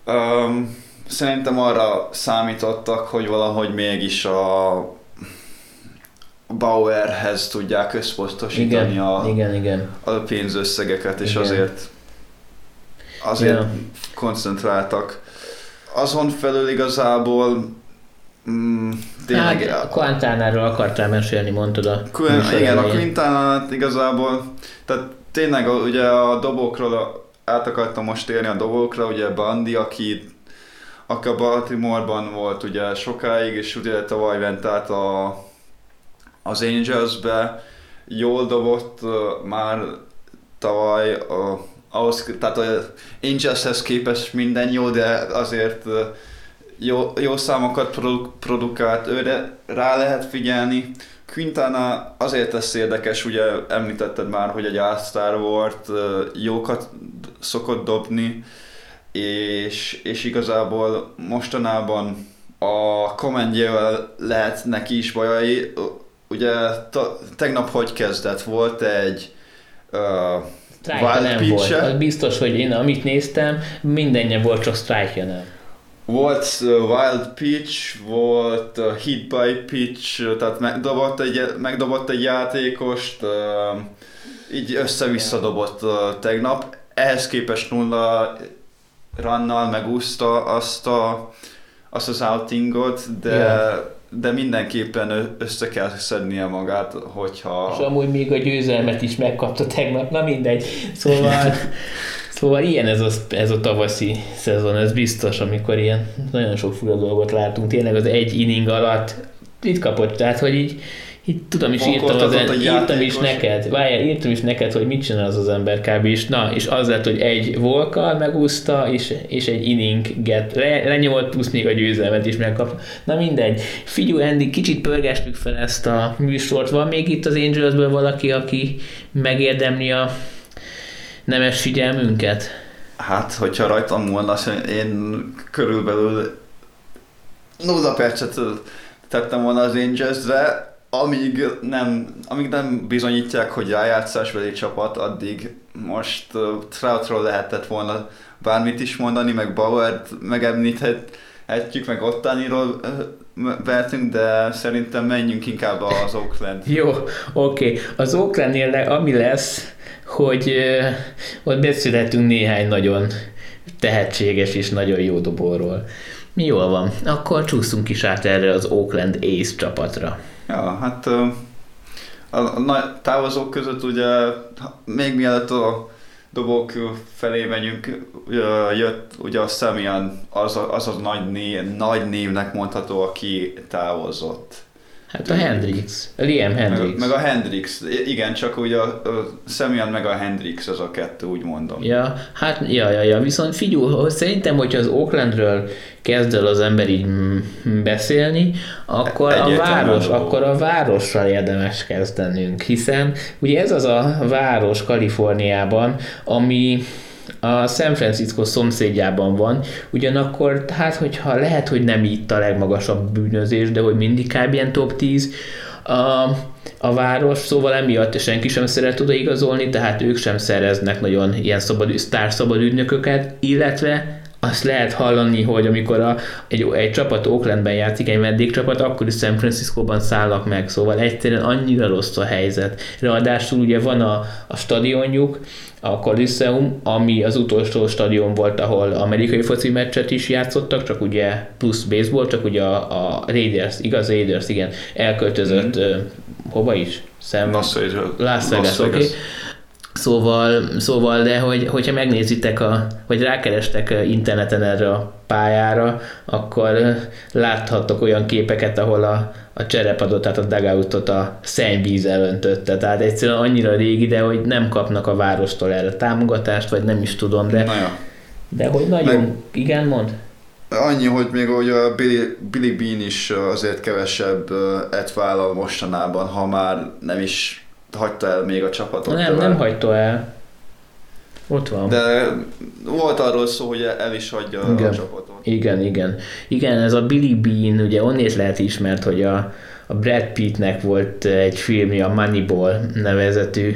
Um, szerintem arra számítottak, hogy valahogy mégis a Bauerhez tudják összpontosítani igen, a, igen, igen. a pénzösszegeket, és igen. azért azért ja. koncentráltak. Azon felül igazából mm, tényleg... Hát, a Quintánáról akartál mesélni, mondtad a Qu- Igen, a Quintánát igazából, tehát tényleg ugye a dobókról át akartam most érni a dobókra, ugye Bandi, aki aki a Baltimore-ban volt ugye sokáig, és ugye tavaly ment át a az Angelsbe jól dobott már tavaly, uh, ahhoz, tehát az Angelshez képest minden jó, de azért jó, jó számokat produ- produkált, őre rá lehet figyelni. Quintana azért lesz érdekes, ugye említetted már, hogy egy ásztár volt, jókat szokott dobni, és, és igazából mostanában a komendjével lehet neki is bajai, ugye ta, tegnap hogy kezdett? Volt egy uh, nem volt. Az biztos, hogy én amit néztem, mindenje volt, csak strike nem. Volt wild pitch, volt hit by pitch, tehát megdobott egy, megdobott egy játékost, így össze-vissza dobott tegnap. Ehhez képest nulla runnal megúszta azt, a, azt az outingot, de yeah de mindenképpen össze kell szednie magát, hogyha... És amúgy még a győzelmet is megkapta tegnap, na mindegy. Szóval, szóval ilyen ez a, ez a tavaszi szezon, ez biztos, amikor ilyen nagyon sok fura dolgot látunk. Tényleg az egy inning alatt itt kapott, tehát hogy így itt tudom is írtam, az, en, írtam is neked, várjál, írtam is neked, hogy mit csinál az az ember kb. is. Na, és az lett, hogy egy volkal megúszta, és, és egy inninget le, lenyomott, plusz még a győzelmet is megkap. Na mindegy. Figyú, Andy, kicsit pörgestük fel ezt a műsort. Van még itt az Angelsből valaki, aki megérdemli a nemes figyelmünket? Hát, hogyha rajtam volna, én körülbelül nulla percet tettem volna az Angelsre, amíg nem, amíg nem bizonyítják, hogy rájátszásbeli csapat, addig most uh, Troutról lehetett volna bármit is mondani, meg Bauert megemlíthet, hetjük, meg ottániról vehetünk, de szerintem menjünk inkább az Oakland. Jó, oké. Okay. Az Oaklandnél ami lesz, hogy uh, ott beszélhetünk néhány nagyon tehetséges és nagyon jó dobóról. Jól van, akkor csúszunk is át erre az Oakland Ace csapatra. Ja, hát a nagy távozók között ugye még mielőtt a dobók felé megyünk, jött ugye a Semian, az a, az a nagy, név, nagy névnek mondható, aki távozott. Hát a Hendrix, a Liam Hendrix. Meg, meg a Hendrix, igen, csak ugye a, a Semyon meg a Hendrix az a kettő, úgy mondom. Ja, hát, ja, ja, ja, viszont figyelj, szerintem, hogyha az Oaklandről kezd el az ember így beszélni, akkor a, város, akkor a várossal érdemes kezdenünk, hiszen ugye ez az a város Kaliforniában, ami a San Francisco szomszédjában van, ugyanakkor hát hogyha lehet, hogy nem itt a legmagasabb bűnözés, de hogy mindig kb. ilyen top 10, a, a város, szóval emiatt senki sem szeret oda igazolni, tehát ők sem szereznek nagyon ilyen szabad, sztár ügynököket, illetve azt lehet hallani, hogy amikor a, egy, egy csapat Oaklandben játszik, egy vendégcsapat, akkor is San Francisco-ban szállnak meg, szóval egyszerűen annyira rossz a helyzet. Ráadásul ugye van a, a stadionjuk, a Coliseum, ami az utolsó stadion volt, ahol amerikai foci meccset is játszottak, csak ugye plusz baseball, csak ugye a, a Raiders, igaz Raiders, igen, elköltözött mm. uh, hova is? Sam, Las Vegas. Las Vegas, oké. Okay. Szóval, szóval, de hogy, hogyha megnézitek, a, vagy rákerestek interneten erre a pályára, akkor láthattok olyan képeket, ahol a, a cserepadot, tehát a dugoutot a szennyvíz elöntötte. Tehát egyszerűen annyira régi, de hogy nem kapnak a várostól erre támogatást, vagy nem is tudom, de, Na ja. de hogy nagyon, Meg... igen, mond? Annyi, hogy még hogy a Billy, Billy Bean is azért kevesebb et vállal mostanában, ha már nem is hagyta el még a csapatot. Nem, nem hagyta el. Ott van. De volt arról szó, hogy el is hagyja igen. a csapatot. Igen, igen. Igen, ez a Billy Bean, ugye onnét lehet ismert, hogy a, a Brad Pittnek volt egy filmje, a Moneyball nevezetű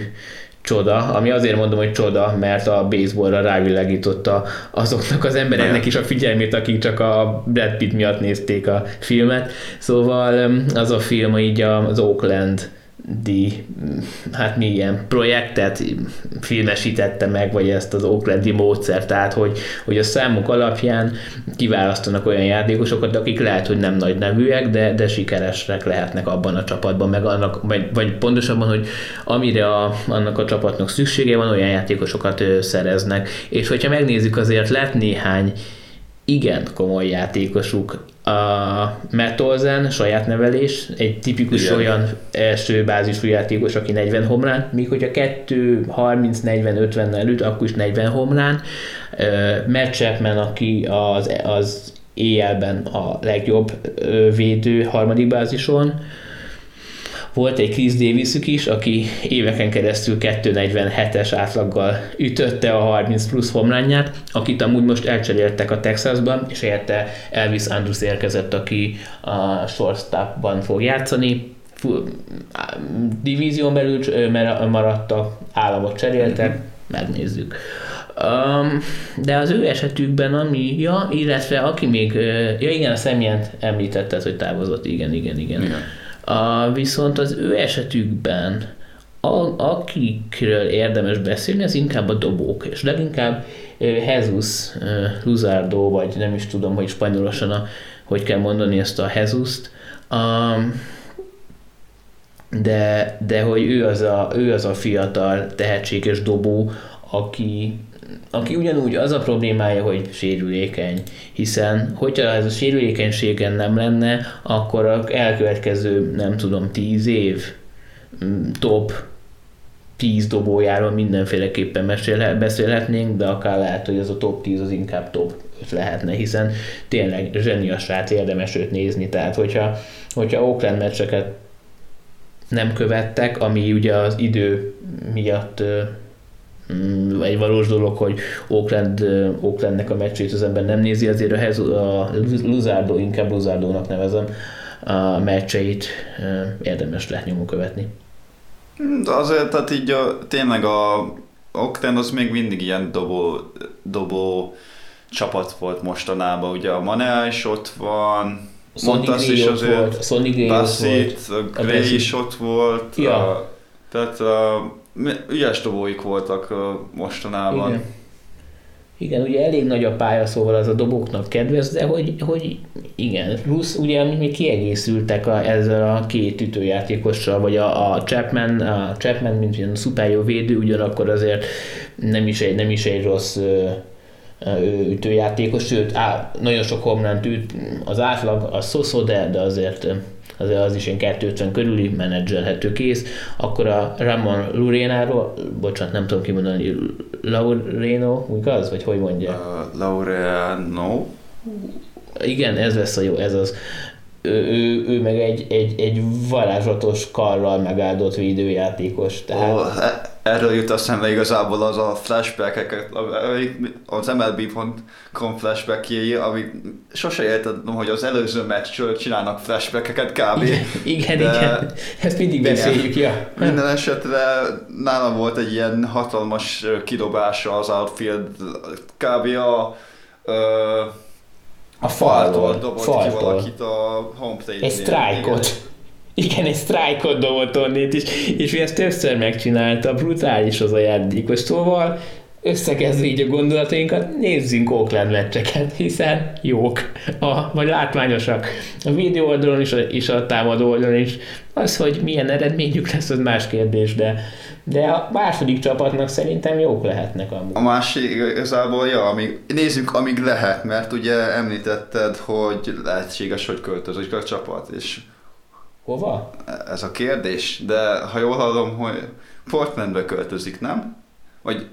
csoda, ami azért mondom, hogy csoda, mert a baseballra rávilágította azoknak az embereknek is a figyelmét, akik csak a Brad Pitt miatt nézték a filmet. Szóval az a film így az Oakland di, hát mi ilyen projektet filmesítette meg, vagy ezt az Oaklandi módszert, tehát hogy, hogy a számok alapján kiválasztanak olyan játékosokat, akik lehet, hogy nem nagy nevűek, de, de sikeresek lehetnek abban a csapatban, meg annak, vagy, vagy pontosabban, hogy amire a, annak a csapatnak szüksége van, olyan játékosokat szereznek. És hogyha megnézzük, azért lett néhány igen komoly játékosuk a Metolzen, saját nevelés, egy tipikus Igen. olyan első bázisú játékos, aki 40 homlán, míg hogyha 2, 30, 40, 50 előtt, akkor is 40 homlán. Matt Chapman, aki az, az éjjelben a legjobb védő harmadik bázison, volt egy Chris davis is, aki éveken keresztül 247-es átlaggal ütötte a 30 plusz homlányát, akit amúgy most elcseréltek a Texasban, és helyette Elvis Andrus érkezett, aki a shortstopban fog játszani. Divízión belül maradtak, államot cseréltek, megnézzük. Um, de az ő esetükben, ami, ja, illetve aki még, ja igen, a személyent említetted, hogy távozott, igen, igen, igen. igen. A, viszont az ő esetükben a, akikről érdemes beszélni, az inkább a dobók, és leginkább Jesus Luzardo, vagy nem is tudom, hogy spanyolosan a, hogy kell mondani ezt a Jesus-t, um, de, de hogy ő az, a, ő az a fiatal, tehetséges dobó, aki, aki ugyanúgy az a problémája, hogy sérülékeny, hiszen hogyha ez a sérülékenységen nem lenne, akkor a elkövetkező, nem tudom, tíz év mm, top 10 dobójáról mindenféleképpen mesélhet, beszélhetnénk, de akár lehet, hogy ez a top 10 az inkább top 5 lehetne, hiszen tényleg zsenias rát érdemes őt nézni, tehát hogyha, hogyha Oakland meccseket nem követtek, ami ugye az idő miatt egy valós dolog, hogy Oakland, Oaklandnek a meccsét az ember nem nézi, azért a, Hez, a Luzardo, inkább Luzardónak nevezem, a meccseit érdemes lehet nyomon követni. De azért, tehát így a, tényleg a Oakland az még mindig ilyen dobó, dobó csapat volt mostanában, ugye a Manea is ott van, Montas Gray is azért, volt, Sonny Gray Bassett, volt. Gray Bassett. is ott volt, Ja. a, tehát a, ügyes dobóik voltak a, mostanában. Igen. Igen, ugye elég nagy a pálya, szóval az a dobóknak kedvez, de hogy, hogy igen, plusz ugye még kiegészültek a, ezzel a két ütőjátékossal, vagy a, a Chapman, a Chapman, mint ilyen szuper jó védő, ugyanakkor azért nem is egy, nem is egy rossz ö, ö, ütőjátékos, sőt, á, nagyon sok homlánt üt, az átlag az szoszó, de, de azért, azért az is ilyen 250 körüli, menedzselhető kész. Akkor a Ramon Lurénáról, bocsánat, nem tudom kimondani, Laureno, igaz? Vagy hogy mondja? Uh, Laureano, Igen, ez lesz a jó, ez az. Ő, ő, meg egy, egy, egy varázslatos karral megáldott védőjátékos. Tehát, Ó, e- erről jut eszembe igazából az a flashback az MLB.com flashbackjei, amik sose értettem, hogy az előző meccsről csinálnak flashbackeket kb. igen, igen, de- igen, ezt mindig Igen. beszéljük, ja. Minden esetre nálam volt egy ilyen hatalmas kidobása az outfield, kb. a, ö, A faltól faltól, dobott ki faltól. valakit a home plate Egy sztrájkot. Igen, egy sztrájkot dobott onnét is, és ő ezt többször megcsinálta, brutális az a játékos. Szóval összekezdve így a gondolatainkat, nézzünk Oakland meccseket, hiszen jók, a, vagy látványosak. A videó oldalon is, és a támadó oldalon is. Az, hogy milyen eredményük lesz, az más kérdés, de, de a második csapatnak szerintem jók lehetnek amúgy. A másik igazából, ja, amíg, nézzük, amíg lehet, mert ugye említetted, hogy lehetséges, hogy költözik a csapat, és Hova? ez a kérdés, de ha jól hallom, hogy Portlandbe költözik, nem? Vagy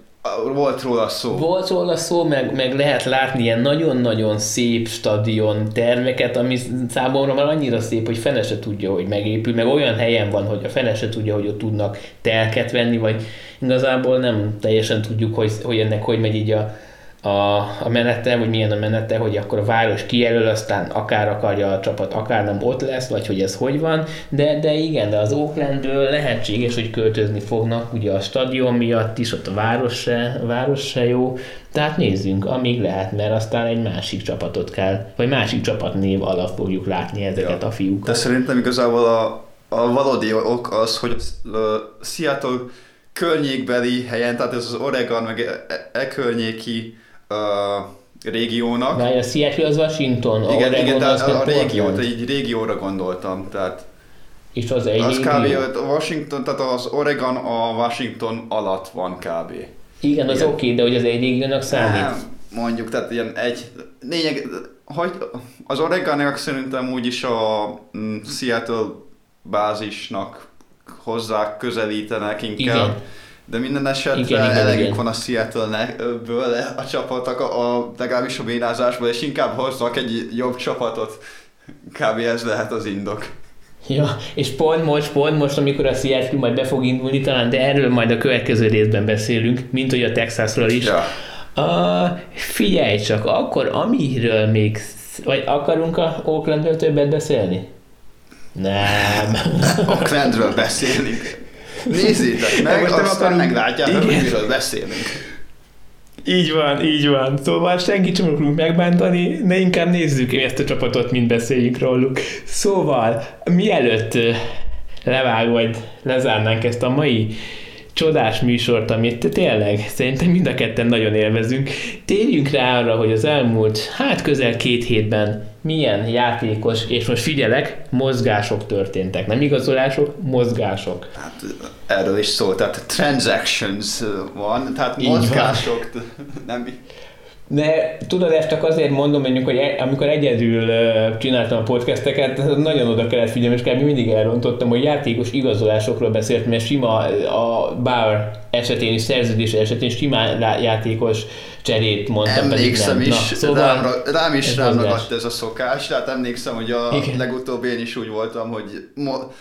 volt róla szó. Volt róla szó, meg, meg lehet látni ilyen nagyon-nagyon szép stadion terveket, ami számomra már annyira szép, hogy fene se tudja, hogy megépül, meg olyan helyen van, hogy a fene se tudja, hogy ott tudnak telket venni, vagy igazából nem teljesen tudjuk, hogy, hogy ennek hogy megy így a, a, a menete, vagy milyen a menete, hogy akkor a város kijelöl, aztán akár akarja a csapat, akár nem ott lesz, vagy hogy ez hogy van, de, de igen, de az Oaklandből lehetséges, hogy költözni fognak, ugye a stadion miatt is, ott a város se, a város se jó, tehát nézzünk, amíg lehet, mert aztán egy másik csapatot kell, vagy másik csapatnév alatt fogjuk látni ezeket Ja. a fiúkat. De szerintem igazából a, a valódi ok az, hogy a Seattle környékbeli helyen, tehát ez az Oregon, meg e, e, e környéki uh, régiónak. Várj, a Seattle az Washington, a igen, igen, az a, a régiót, egy régióra gondoltam, tehát És az egy az kb. a Washington, tehát az Oregon a Washington alatt van kb. Igen, az oké, okay, de hogy az egy régiónak számít. Nem, mondjuk, tehát ilyen egy, lényeg, hogy az Oregonek szerintem úgyis a mm, Seattle bázisnak hozzá közelítenek inkább. Igen. De minden esetre Igen, igen, elegük igen. van a Seattle-ből a csapatok, a, a, legalábbis a bénázásból, és inkább hozzak egy jobb csapatot. Kb. ez lehet az indok. Ja, és pont most, pont most, amikor a Seattle majd be fog indulni, talán, de erről majd a következő részben beszélünk, mint hogy a Texasról is. Ja. Uh, figyelj csak, akkor amiről még, vagy akarunk a Oaklandről többet beszélni? Nem. Oaklandről beszélünk. Nézzétek meg, Most aztán meglátjátok, hogy miről beszélünk. Így van, így van. Szóval senkit sem akarunk megbántani, de inkább nézzük ezt a csapatot, mint beszéljünk róluk. Szóval, mielőtt levág, vagy lezárnánk ezt a mai csodás műsort, amit tényleg szerintem mind a ketten nagyon élvezünk, térjünk rá arra, hogy az elmúlt, hát közel két hétben milyen játékos, és most figyelek, mozgások történtek. Nem igazolások, mozgások. Hát erről is szó, tehát transactions van, tehát Így van. mozgások, nem De tudod, ezt csak azért mondom, mondjuk, hogy e- amikor egyedül csináltam a podcasteket, nagyon oda kellett figyelni, és kb. mindig elrontottam, hogy játékos igazolásokról beszélt, mert sima a Bauer esetén is, szerződés esetén simán játékos cserét mondtam, pedig Emlékszem nem. is, Na, szóval rám, rám is rám ragadt ez a szokás, tehát emlékszem, hogy a Igen. legutóbb én is úgy voltam, hogy mo-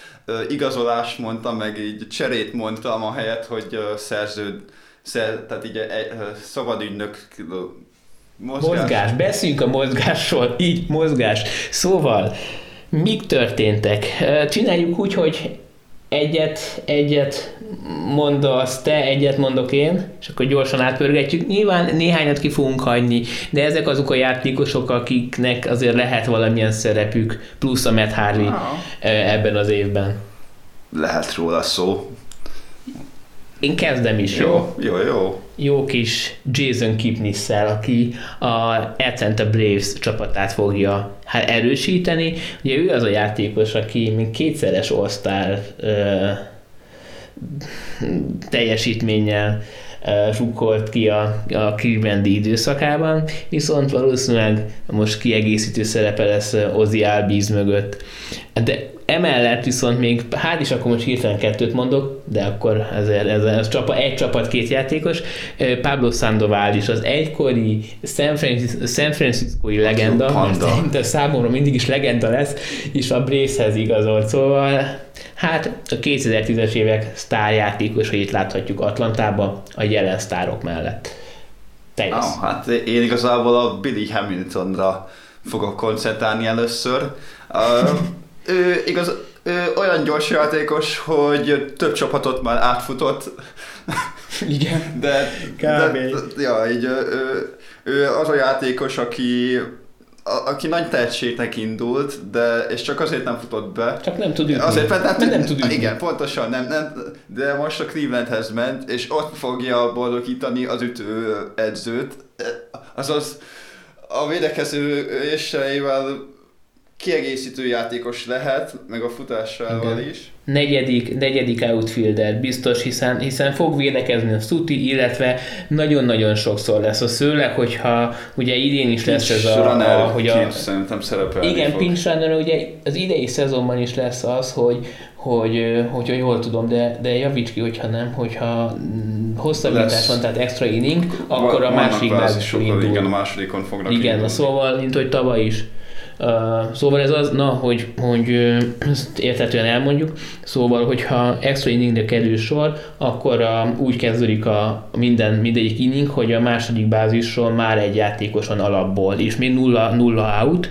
igazolást mondtam, meg így cserét mondtam, a helyet, hogy szerződ, szer, tehát így egy, ö, szabadügynök mozgás. Mozgás, beszéljünk a mozgásról, így mozgás. Szóval, mik történtek? Csináljuk úgy, hogy egyet, egyet mondasz te, egyet mondok én, és akkor gyorsan átpörgetjük. Nyilván néhányat ki fogunk hagyni, de ezek azok a játékosok, akiknek azért lehet valamilyen szerepük, plusz a Matt Harvey Ah. ebben az évben. Lehet róla szó. Én kezdem is, jó? Jó, jó, jó. Jó kis Jason Kipnis-szel, aki a Atlanta Braves csapatát fogja hát erősíteni. Ugye ő az a játékos, aki mint kétszeres all teljesítménnyel zsukolt ki a, a Clevelandi időszakában, viszont valószínűleg most kiegészítő szerepe lesz Ozzy Albiz mögött. De emellett viszont még, hát is akkor most hirtelen kettőt mondok, de akkor ezért ez, ez csapa, egy csapat, két játékos. Pablo Sandoval is az egykori San, Francis, San Francisco-i legenda, de számomra mindig is legenda lesz, és a Bracehez igazolt, szóval hát a 2010-es évek sztárjátékosait láthatjuk Atlantában a jelen sztárok mellett. Te jössz. Ah, hát én igazából a Billy Hamiltonra fogok koncentrálni először. Uh, ő, igaz, ő olyan gyors játékos, hogy több csapatot már átfutott, Igen. de, Kb. de ja, így, ő, ő, az a játékos, aki a, aki nagy tehetségnek indult, de és csak azért nem futott be. Csak nem tud ütni. Azért, mert, Mert nem tud ütni. Igen, pontosan, nem, nem, de most a Clevelandhez ment, és ott fogja boldogítani az ütő edzőt. Azaz a védekező éseivel kiegészítő játékos lehet, meg a futásával Igen. is. negyedik, negyedik outfielder biztos, hiszen, hiszen fog védekezni a Stuti, illetve nagyon-nagyon sokszor lesz az főleg, hogyha ugye idén is lesz ez a, a hogy a, szerintem szerepelni igen, fog. pinch runner, ugye az idei szezonban is lesz az, hogy, hogy hogyha jól tudom, de, de javíts ki, hogyha nem, hogyha hosszabbítás van, tehát extra inning, akkor a másik bázisról indul. Igen, a másodikon fognak Igen, indulni. szóval, mint hogy tavaly is. Szóval ez az, na, hogy, hogy ezt értetően elmondjuk, szóval, hogyha extra inningre kerül sor, akkor uh, úgy kezdődik a minden, mindegyik inning, hogy a második bázisról már egy játékos van alapból, és még nulla, nulla out,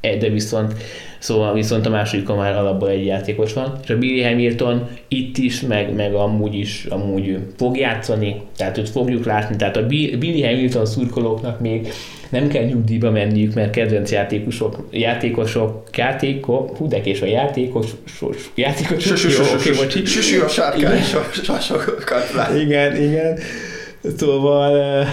de viszont Szóval viszont a másodikon már alapból egy játékos van, és a Billy Hamilton itt is, meg, meg amúgy is amúgy fog játszani, tehát őt fogjuk látni, tehát a Bi- Billy Hamilton szurkolóknak még nem kell nyugdíjba menniük, mert kedvenc játékosok, játékosok, játékok, hú de kés a játékos, sos, játékosok, jó, oké, bocsi. Süsű a sárkány, lát. Igen, igen. Szóval uh,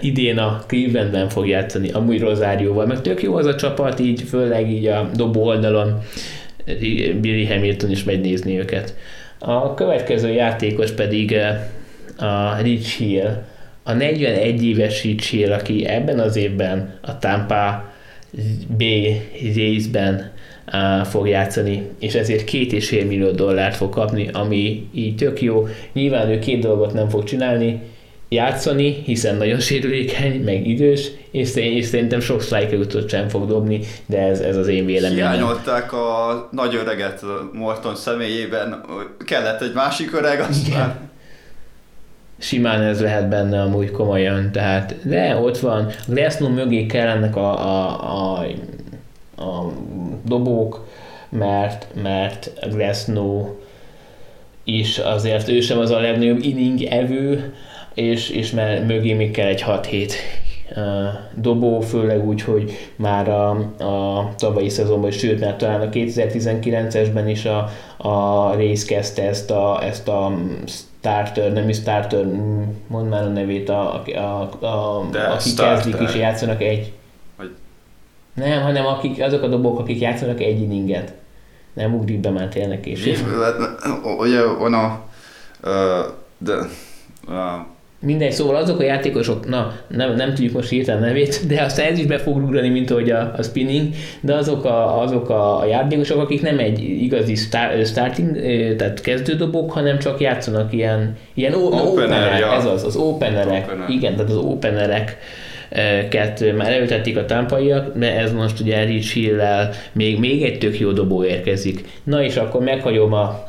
idén a Clevelandben fog játszani, amúgy Rosárióval, meg tök jó az a csapat, így főleg így a dobó oldalon Billy Hamilton is megy nézni őket. A következő játékos pedig uh, a Rich Hill, a 41 éves Rich Hill, aki ebben az évben a Tampa B részben uh, fog játszani, és ezért két és fél millió dollárt fog kapni, ami így tök jó. Nyilván ő két dolgot nem fog csinálni, játszani, hiszen nagyon sérülékeny, meg idős, és, és szerintem sok strikeoutot sem fog dobni, de ez, ez az én véleményem. Hiányolták a nagy öreget Morton személyében, kellett egy másik öreg, aztán Simán ez lehet benne amúgy komolyan, tehát de ott van, Glasnow mögé kellenek a, a, a, a dobók, mert, mert Glasnow is azért ő sem az a legnagyobb inning evő, és, és mert mögé még kell egy 6-7 uh, dobó, főleg úgy, hogy már a, a tavalyi szezonban, sőt, mert talán a 2019-esben is a, a rész kezdte ezt a, ezt a starter, nem is starter, mondd már a nevét, a, a, a, a, starter. kezdik és játszanak egy. Vagy- Nem, hanem akik, azok a dobók, akik játszanak egy inninget. Nem ugrik be már tényleg később. ugye van a de a, Mindegy, szóval azok a játékosok, na, nem, nem tudjuk most hirtelen nevét, de aztán ez is be fog ugrani, mint ahogy a, a spinning, de azok a, azok a, játékosok, akik nem egy igazi star, starting, tehát kezdődobók, hanem csak játszanak ilyen, ilyen Opener, openerek, ja. ez az, az openerek, Opener. igen, tehát az openerek ket már előtették a támpaiak, de ez most ugye Rich hill még, még egy tök jó dobó érkezik. Na és akkor meghagyom a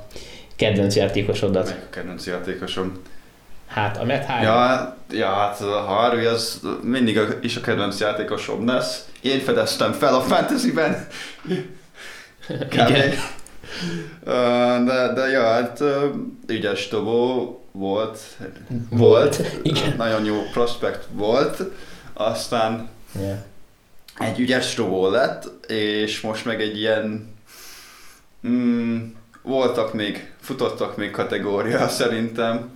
kedvenc játékosodat. kedvenc játékosom. Hát a Matt. Ja, ja, hát a Harvey az mindig a, is a kedvenc játékosom lesz. Én fedeztem fel a fantasyben. Igen. De, de ja, hát ügyes dobó volt. Volt, igen. Nagyon jó prospekt volt. Aztán yeah. egy ügyes dobó lett, és most meg egy ilyen mm, voltak még, futottak még kategória szerintem.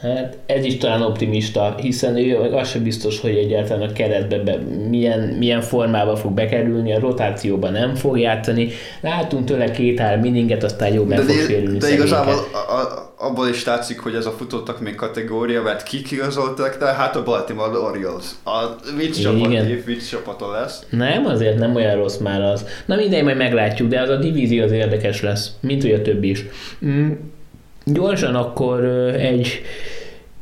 Hát ez is talán optimista, hiszen ő az sem biztos, hogy egyáltalán a keretbe be, milyen, milyen formában fog bekerülni, a rotációban nem fog játszani. Látunk tőle két-három mininget, aztán jó meg de, fog sérülni. De igazából a, a, abból is látszik, hogy ez a futottak még kategória, mert kik igazoltak, de hát a Baltimore Orioles. A vicc csapat, vicc csapata lesz. Nem, azért nem olyan rossz már az. Na mindegy, majd meglátjuk, de az a divízió az érdekes lesz, mint hogy a többi is. Mm Gyorsan akkor egy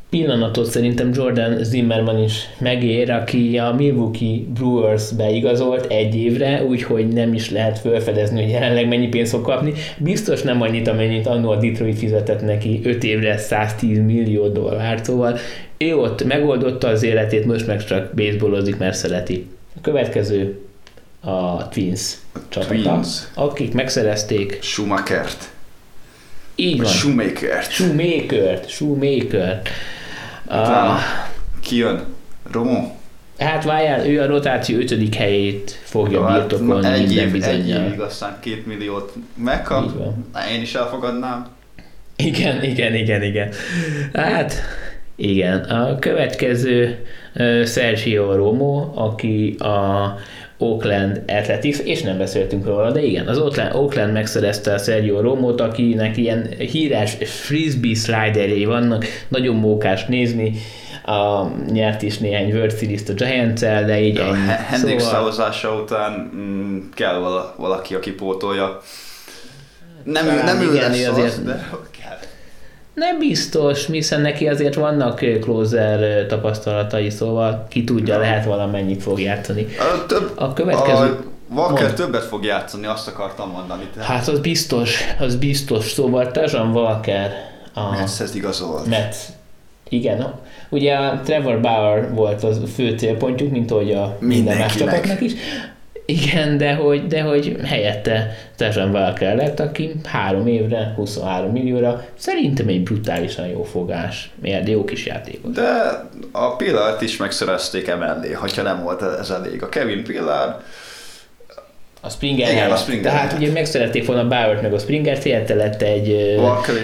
pillanatot szerintem Jordan Zimmerman is megér, aki a Milwaukee Brewers beigazolt egy évre, úgyhogy nem is lehet felfedezni, hogy jelenleg mennyi pénzt fog kapni. Biztos nem annyit, amennyit annó a Detroit fizetett neki 5 évre 110 millió dollárt, szóval ő ott megoldotta az életét, most meg csak baseballozik, mert szereti. A következő a Twins csapata, Twins. akik megszerezték Schumachert így van. Shoemaker-t. Shoemaker-t. Shoemaker-t. Uh, ki jön? Romo? Hát várjál, ő a rotáció ötödik helyét fogja hát, birtokolni egy minden év, Egy évig aztán két milliót megkap. Na, én is elfogadnám. Igen, igen, igen, igen. Hát, igen. A következő Sergio Romo, aki a Oakland Athletics, és nem beszéltünk róla, de igen, az Oakland, Oakland megszerezte a Sergio Romot, akinek ilyen híres frisbee sliderjei vannak, nagyon mókás nézni, a, nyert is néhány World Series-t a giants de így ennyi. Hendrix szóval... után mm, kell valaki, aki pótolja. Nem, Talán nem ő igen, lesz azért, az, de kell. Nem biztos, hiszen neki azért vannak closer tapasztalatai, szóval ki tudja, ja. lehet valamennyit fog játszani. A, több, a következő... A... Walker többet fog játszani, azt akartam mondani. Tehát. Hát az biztos, az biztos. Szóval Tajan Walker a... Metszhez igazolt. Metsz. Igen, ugye a Trevor Bauer volt a fő célpontjuk, mint ahogy a minden más csapatnak is. Igen, de hogy, de hogy helyette Tejan Walker lett, aki három évre, 23 millióra, szerintem egy brutálisan jó fogás, miért jó kis játékos. De a Pillart is megszerezték emellé, hogyha nem volt ez elég. A Kevin Pillar a Springer Igen, a Springer Tehát ugye megszerették volna Bauer meg a Springer, helyette lett egy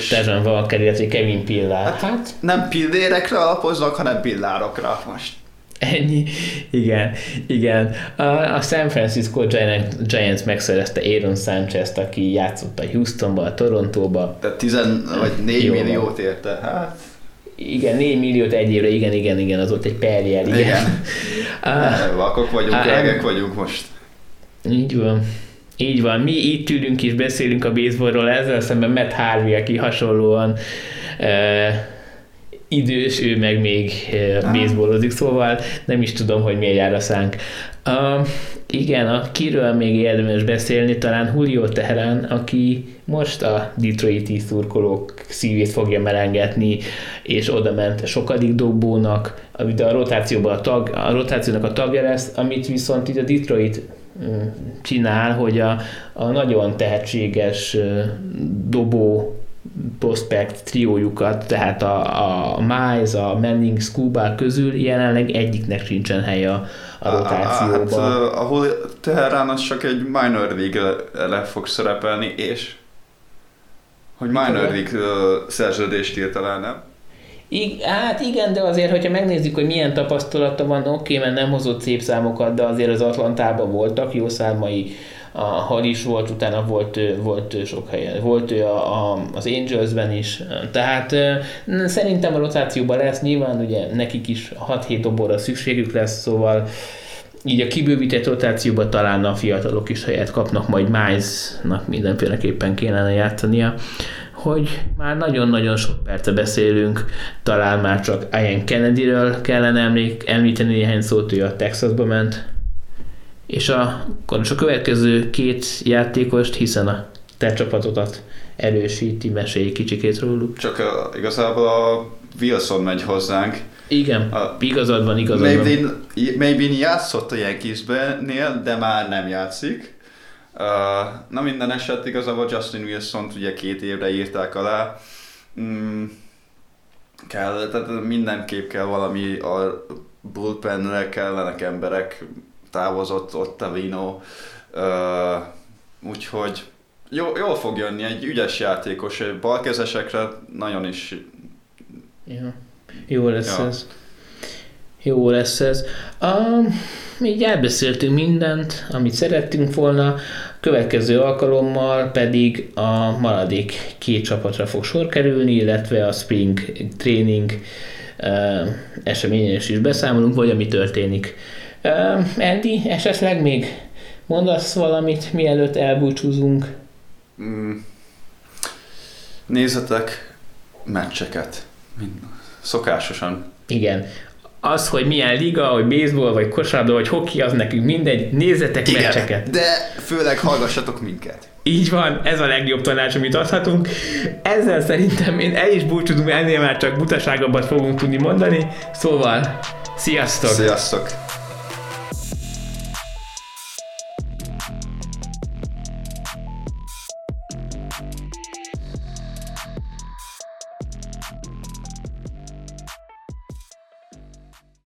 Tejan Walker, illetve Kevin Pillar. Hát, hát, nem pillérekre alapoznak, hanem pillárokra most. Ennyi. Igen, igen. A, a San Francisco Giants, Giants megszerezte Aaron Sanchez-t, aki játszott a Houstonba, a Torontóba. Tehát 10 vagy 4 Jó milliót érte, hát... Igen, 4 milliót egy évre, igen, igen, igen, az ott egy perjel, igen. igen. uh, Vakok vagyunk, legek vagyunk most. Így van. Így van, mi itt ülünk és beszélünk a baseballról, ezzel szemben Matt Harvey, aki hasonlóan uh, idős, ő meg még uh, baseballozik, szóval nem is tudom, hogy miért jár a szánk. Uh, igen, a kiről még érdemes beszélni, talán Julio Teherán, aki most a Detroiti szurkolók szívét fogja melengetni, és oda ment sokadik dobónak, de a rotációban a, tag, a rotációnak a tagja lesz, amit viszont itt a Detroit csinál, hogy a, a nagyon tehetséges dobó prospect triójukat, tehát a, a Miles, a Manning, Scuba közül jelenleg egyiknek sincsen helye a, a rotációban. Hát, ahol Teherán az csak egy minor league fog szerepelni, és hogy minor league szerződést írt alá, nem? I- hát igen, de azért, hogyha megnézzük, hogy milyen tapasztalata van, oké, mert nem hozott szép számokat, de azért az Atlantában voltak jó számai, a Hal is volt, utána volt, volt sok helyen, volt ő a, a, az Angelsben is, tehát szerintem a rotációban lesz, nyilván ugye nekik is 6-7 doborra szükségük lesz, szóval így a kibővített rotációban talán a fiatalok is helyet kapnak, majd Miles-nak mindenféleképpen kellene játszania. Hogy már nagyon-nagyon sok perce beszélünk, talán már csak Ian Kennedyről kellene emlék, említeni néhány szót, ő a Texasba ment, és a, akkor a következő két játékost, hiszen a te csapatodat erősíti, mesélj kicsikét róluk. Csak a, igazából a Wilson megy hozzánk. Igen, a, igazad van, igazad maybe, van. Maybe játszott a Yankees-nél, de már nem játszik. na minden eset igazából Justin wilson ugye két évre írták alá. Mm, kell, tehát mindenképp kell valami a bullpenre kellenek emberek, távozott ott a Vino, úgyhogy jó, jól fog jönni, egy ügyes játékos, balkezesekre nagyon is... Ja. Jó lesz ja. ez. Jó lesz ez. Um, így elbeszéltünk mindent, amit szerettünk volna, következő alkalommal pedig a maradék két csapatra fog sor kerülni, illetve a Spring Training uh, eseményen is beszámolunk, vagy ami történik. Uh, Andy, esetleg még mondasz valamit, mielőtt elbúcsúzunk? Mm. Nézzetek meccseket. Szokásosan. Igen az, hogy milyen liga, hogy baseball, vagy kosárlabda, vagy hoki, az nekünk mindegy, nézzetek Igen, meccseket. de főleg hallgassatok minket. Így van, ez a legjobb tanács, amit adhatunk. Ezzel szerintem én el is búcsúzunk, ennél már csak butaságabbat fogunk tudni mondani. Szóval, sziasztok! Sziasztok!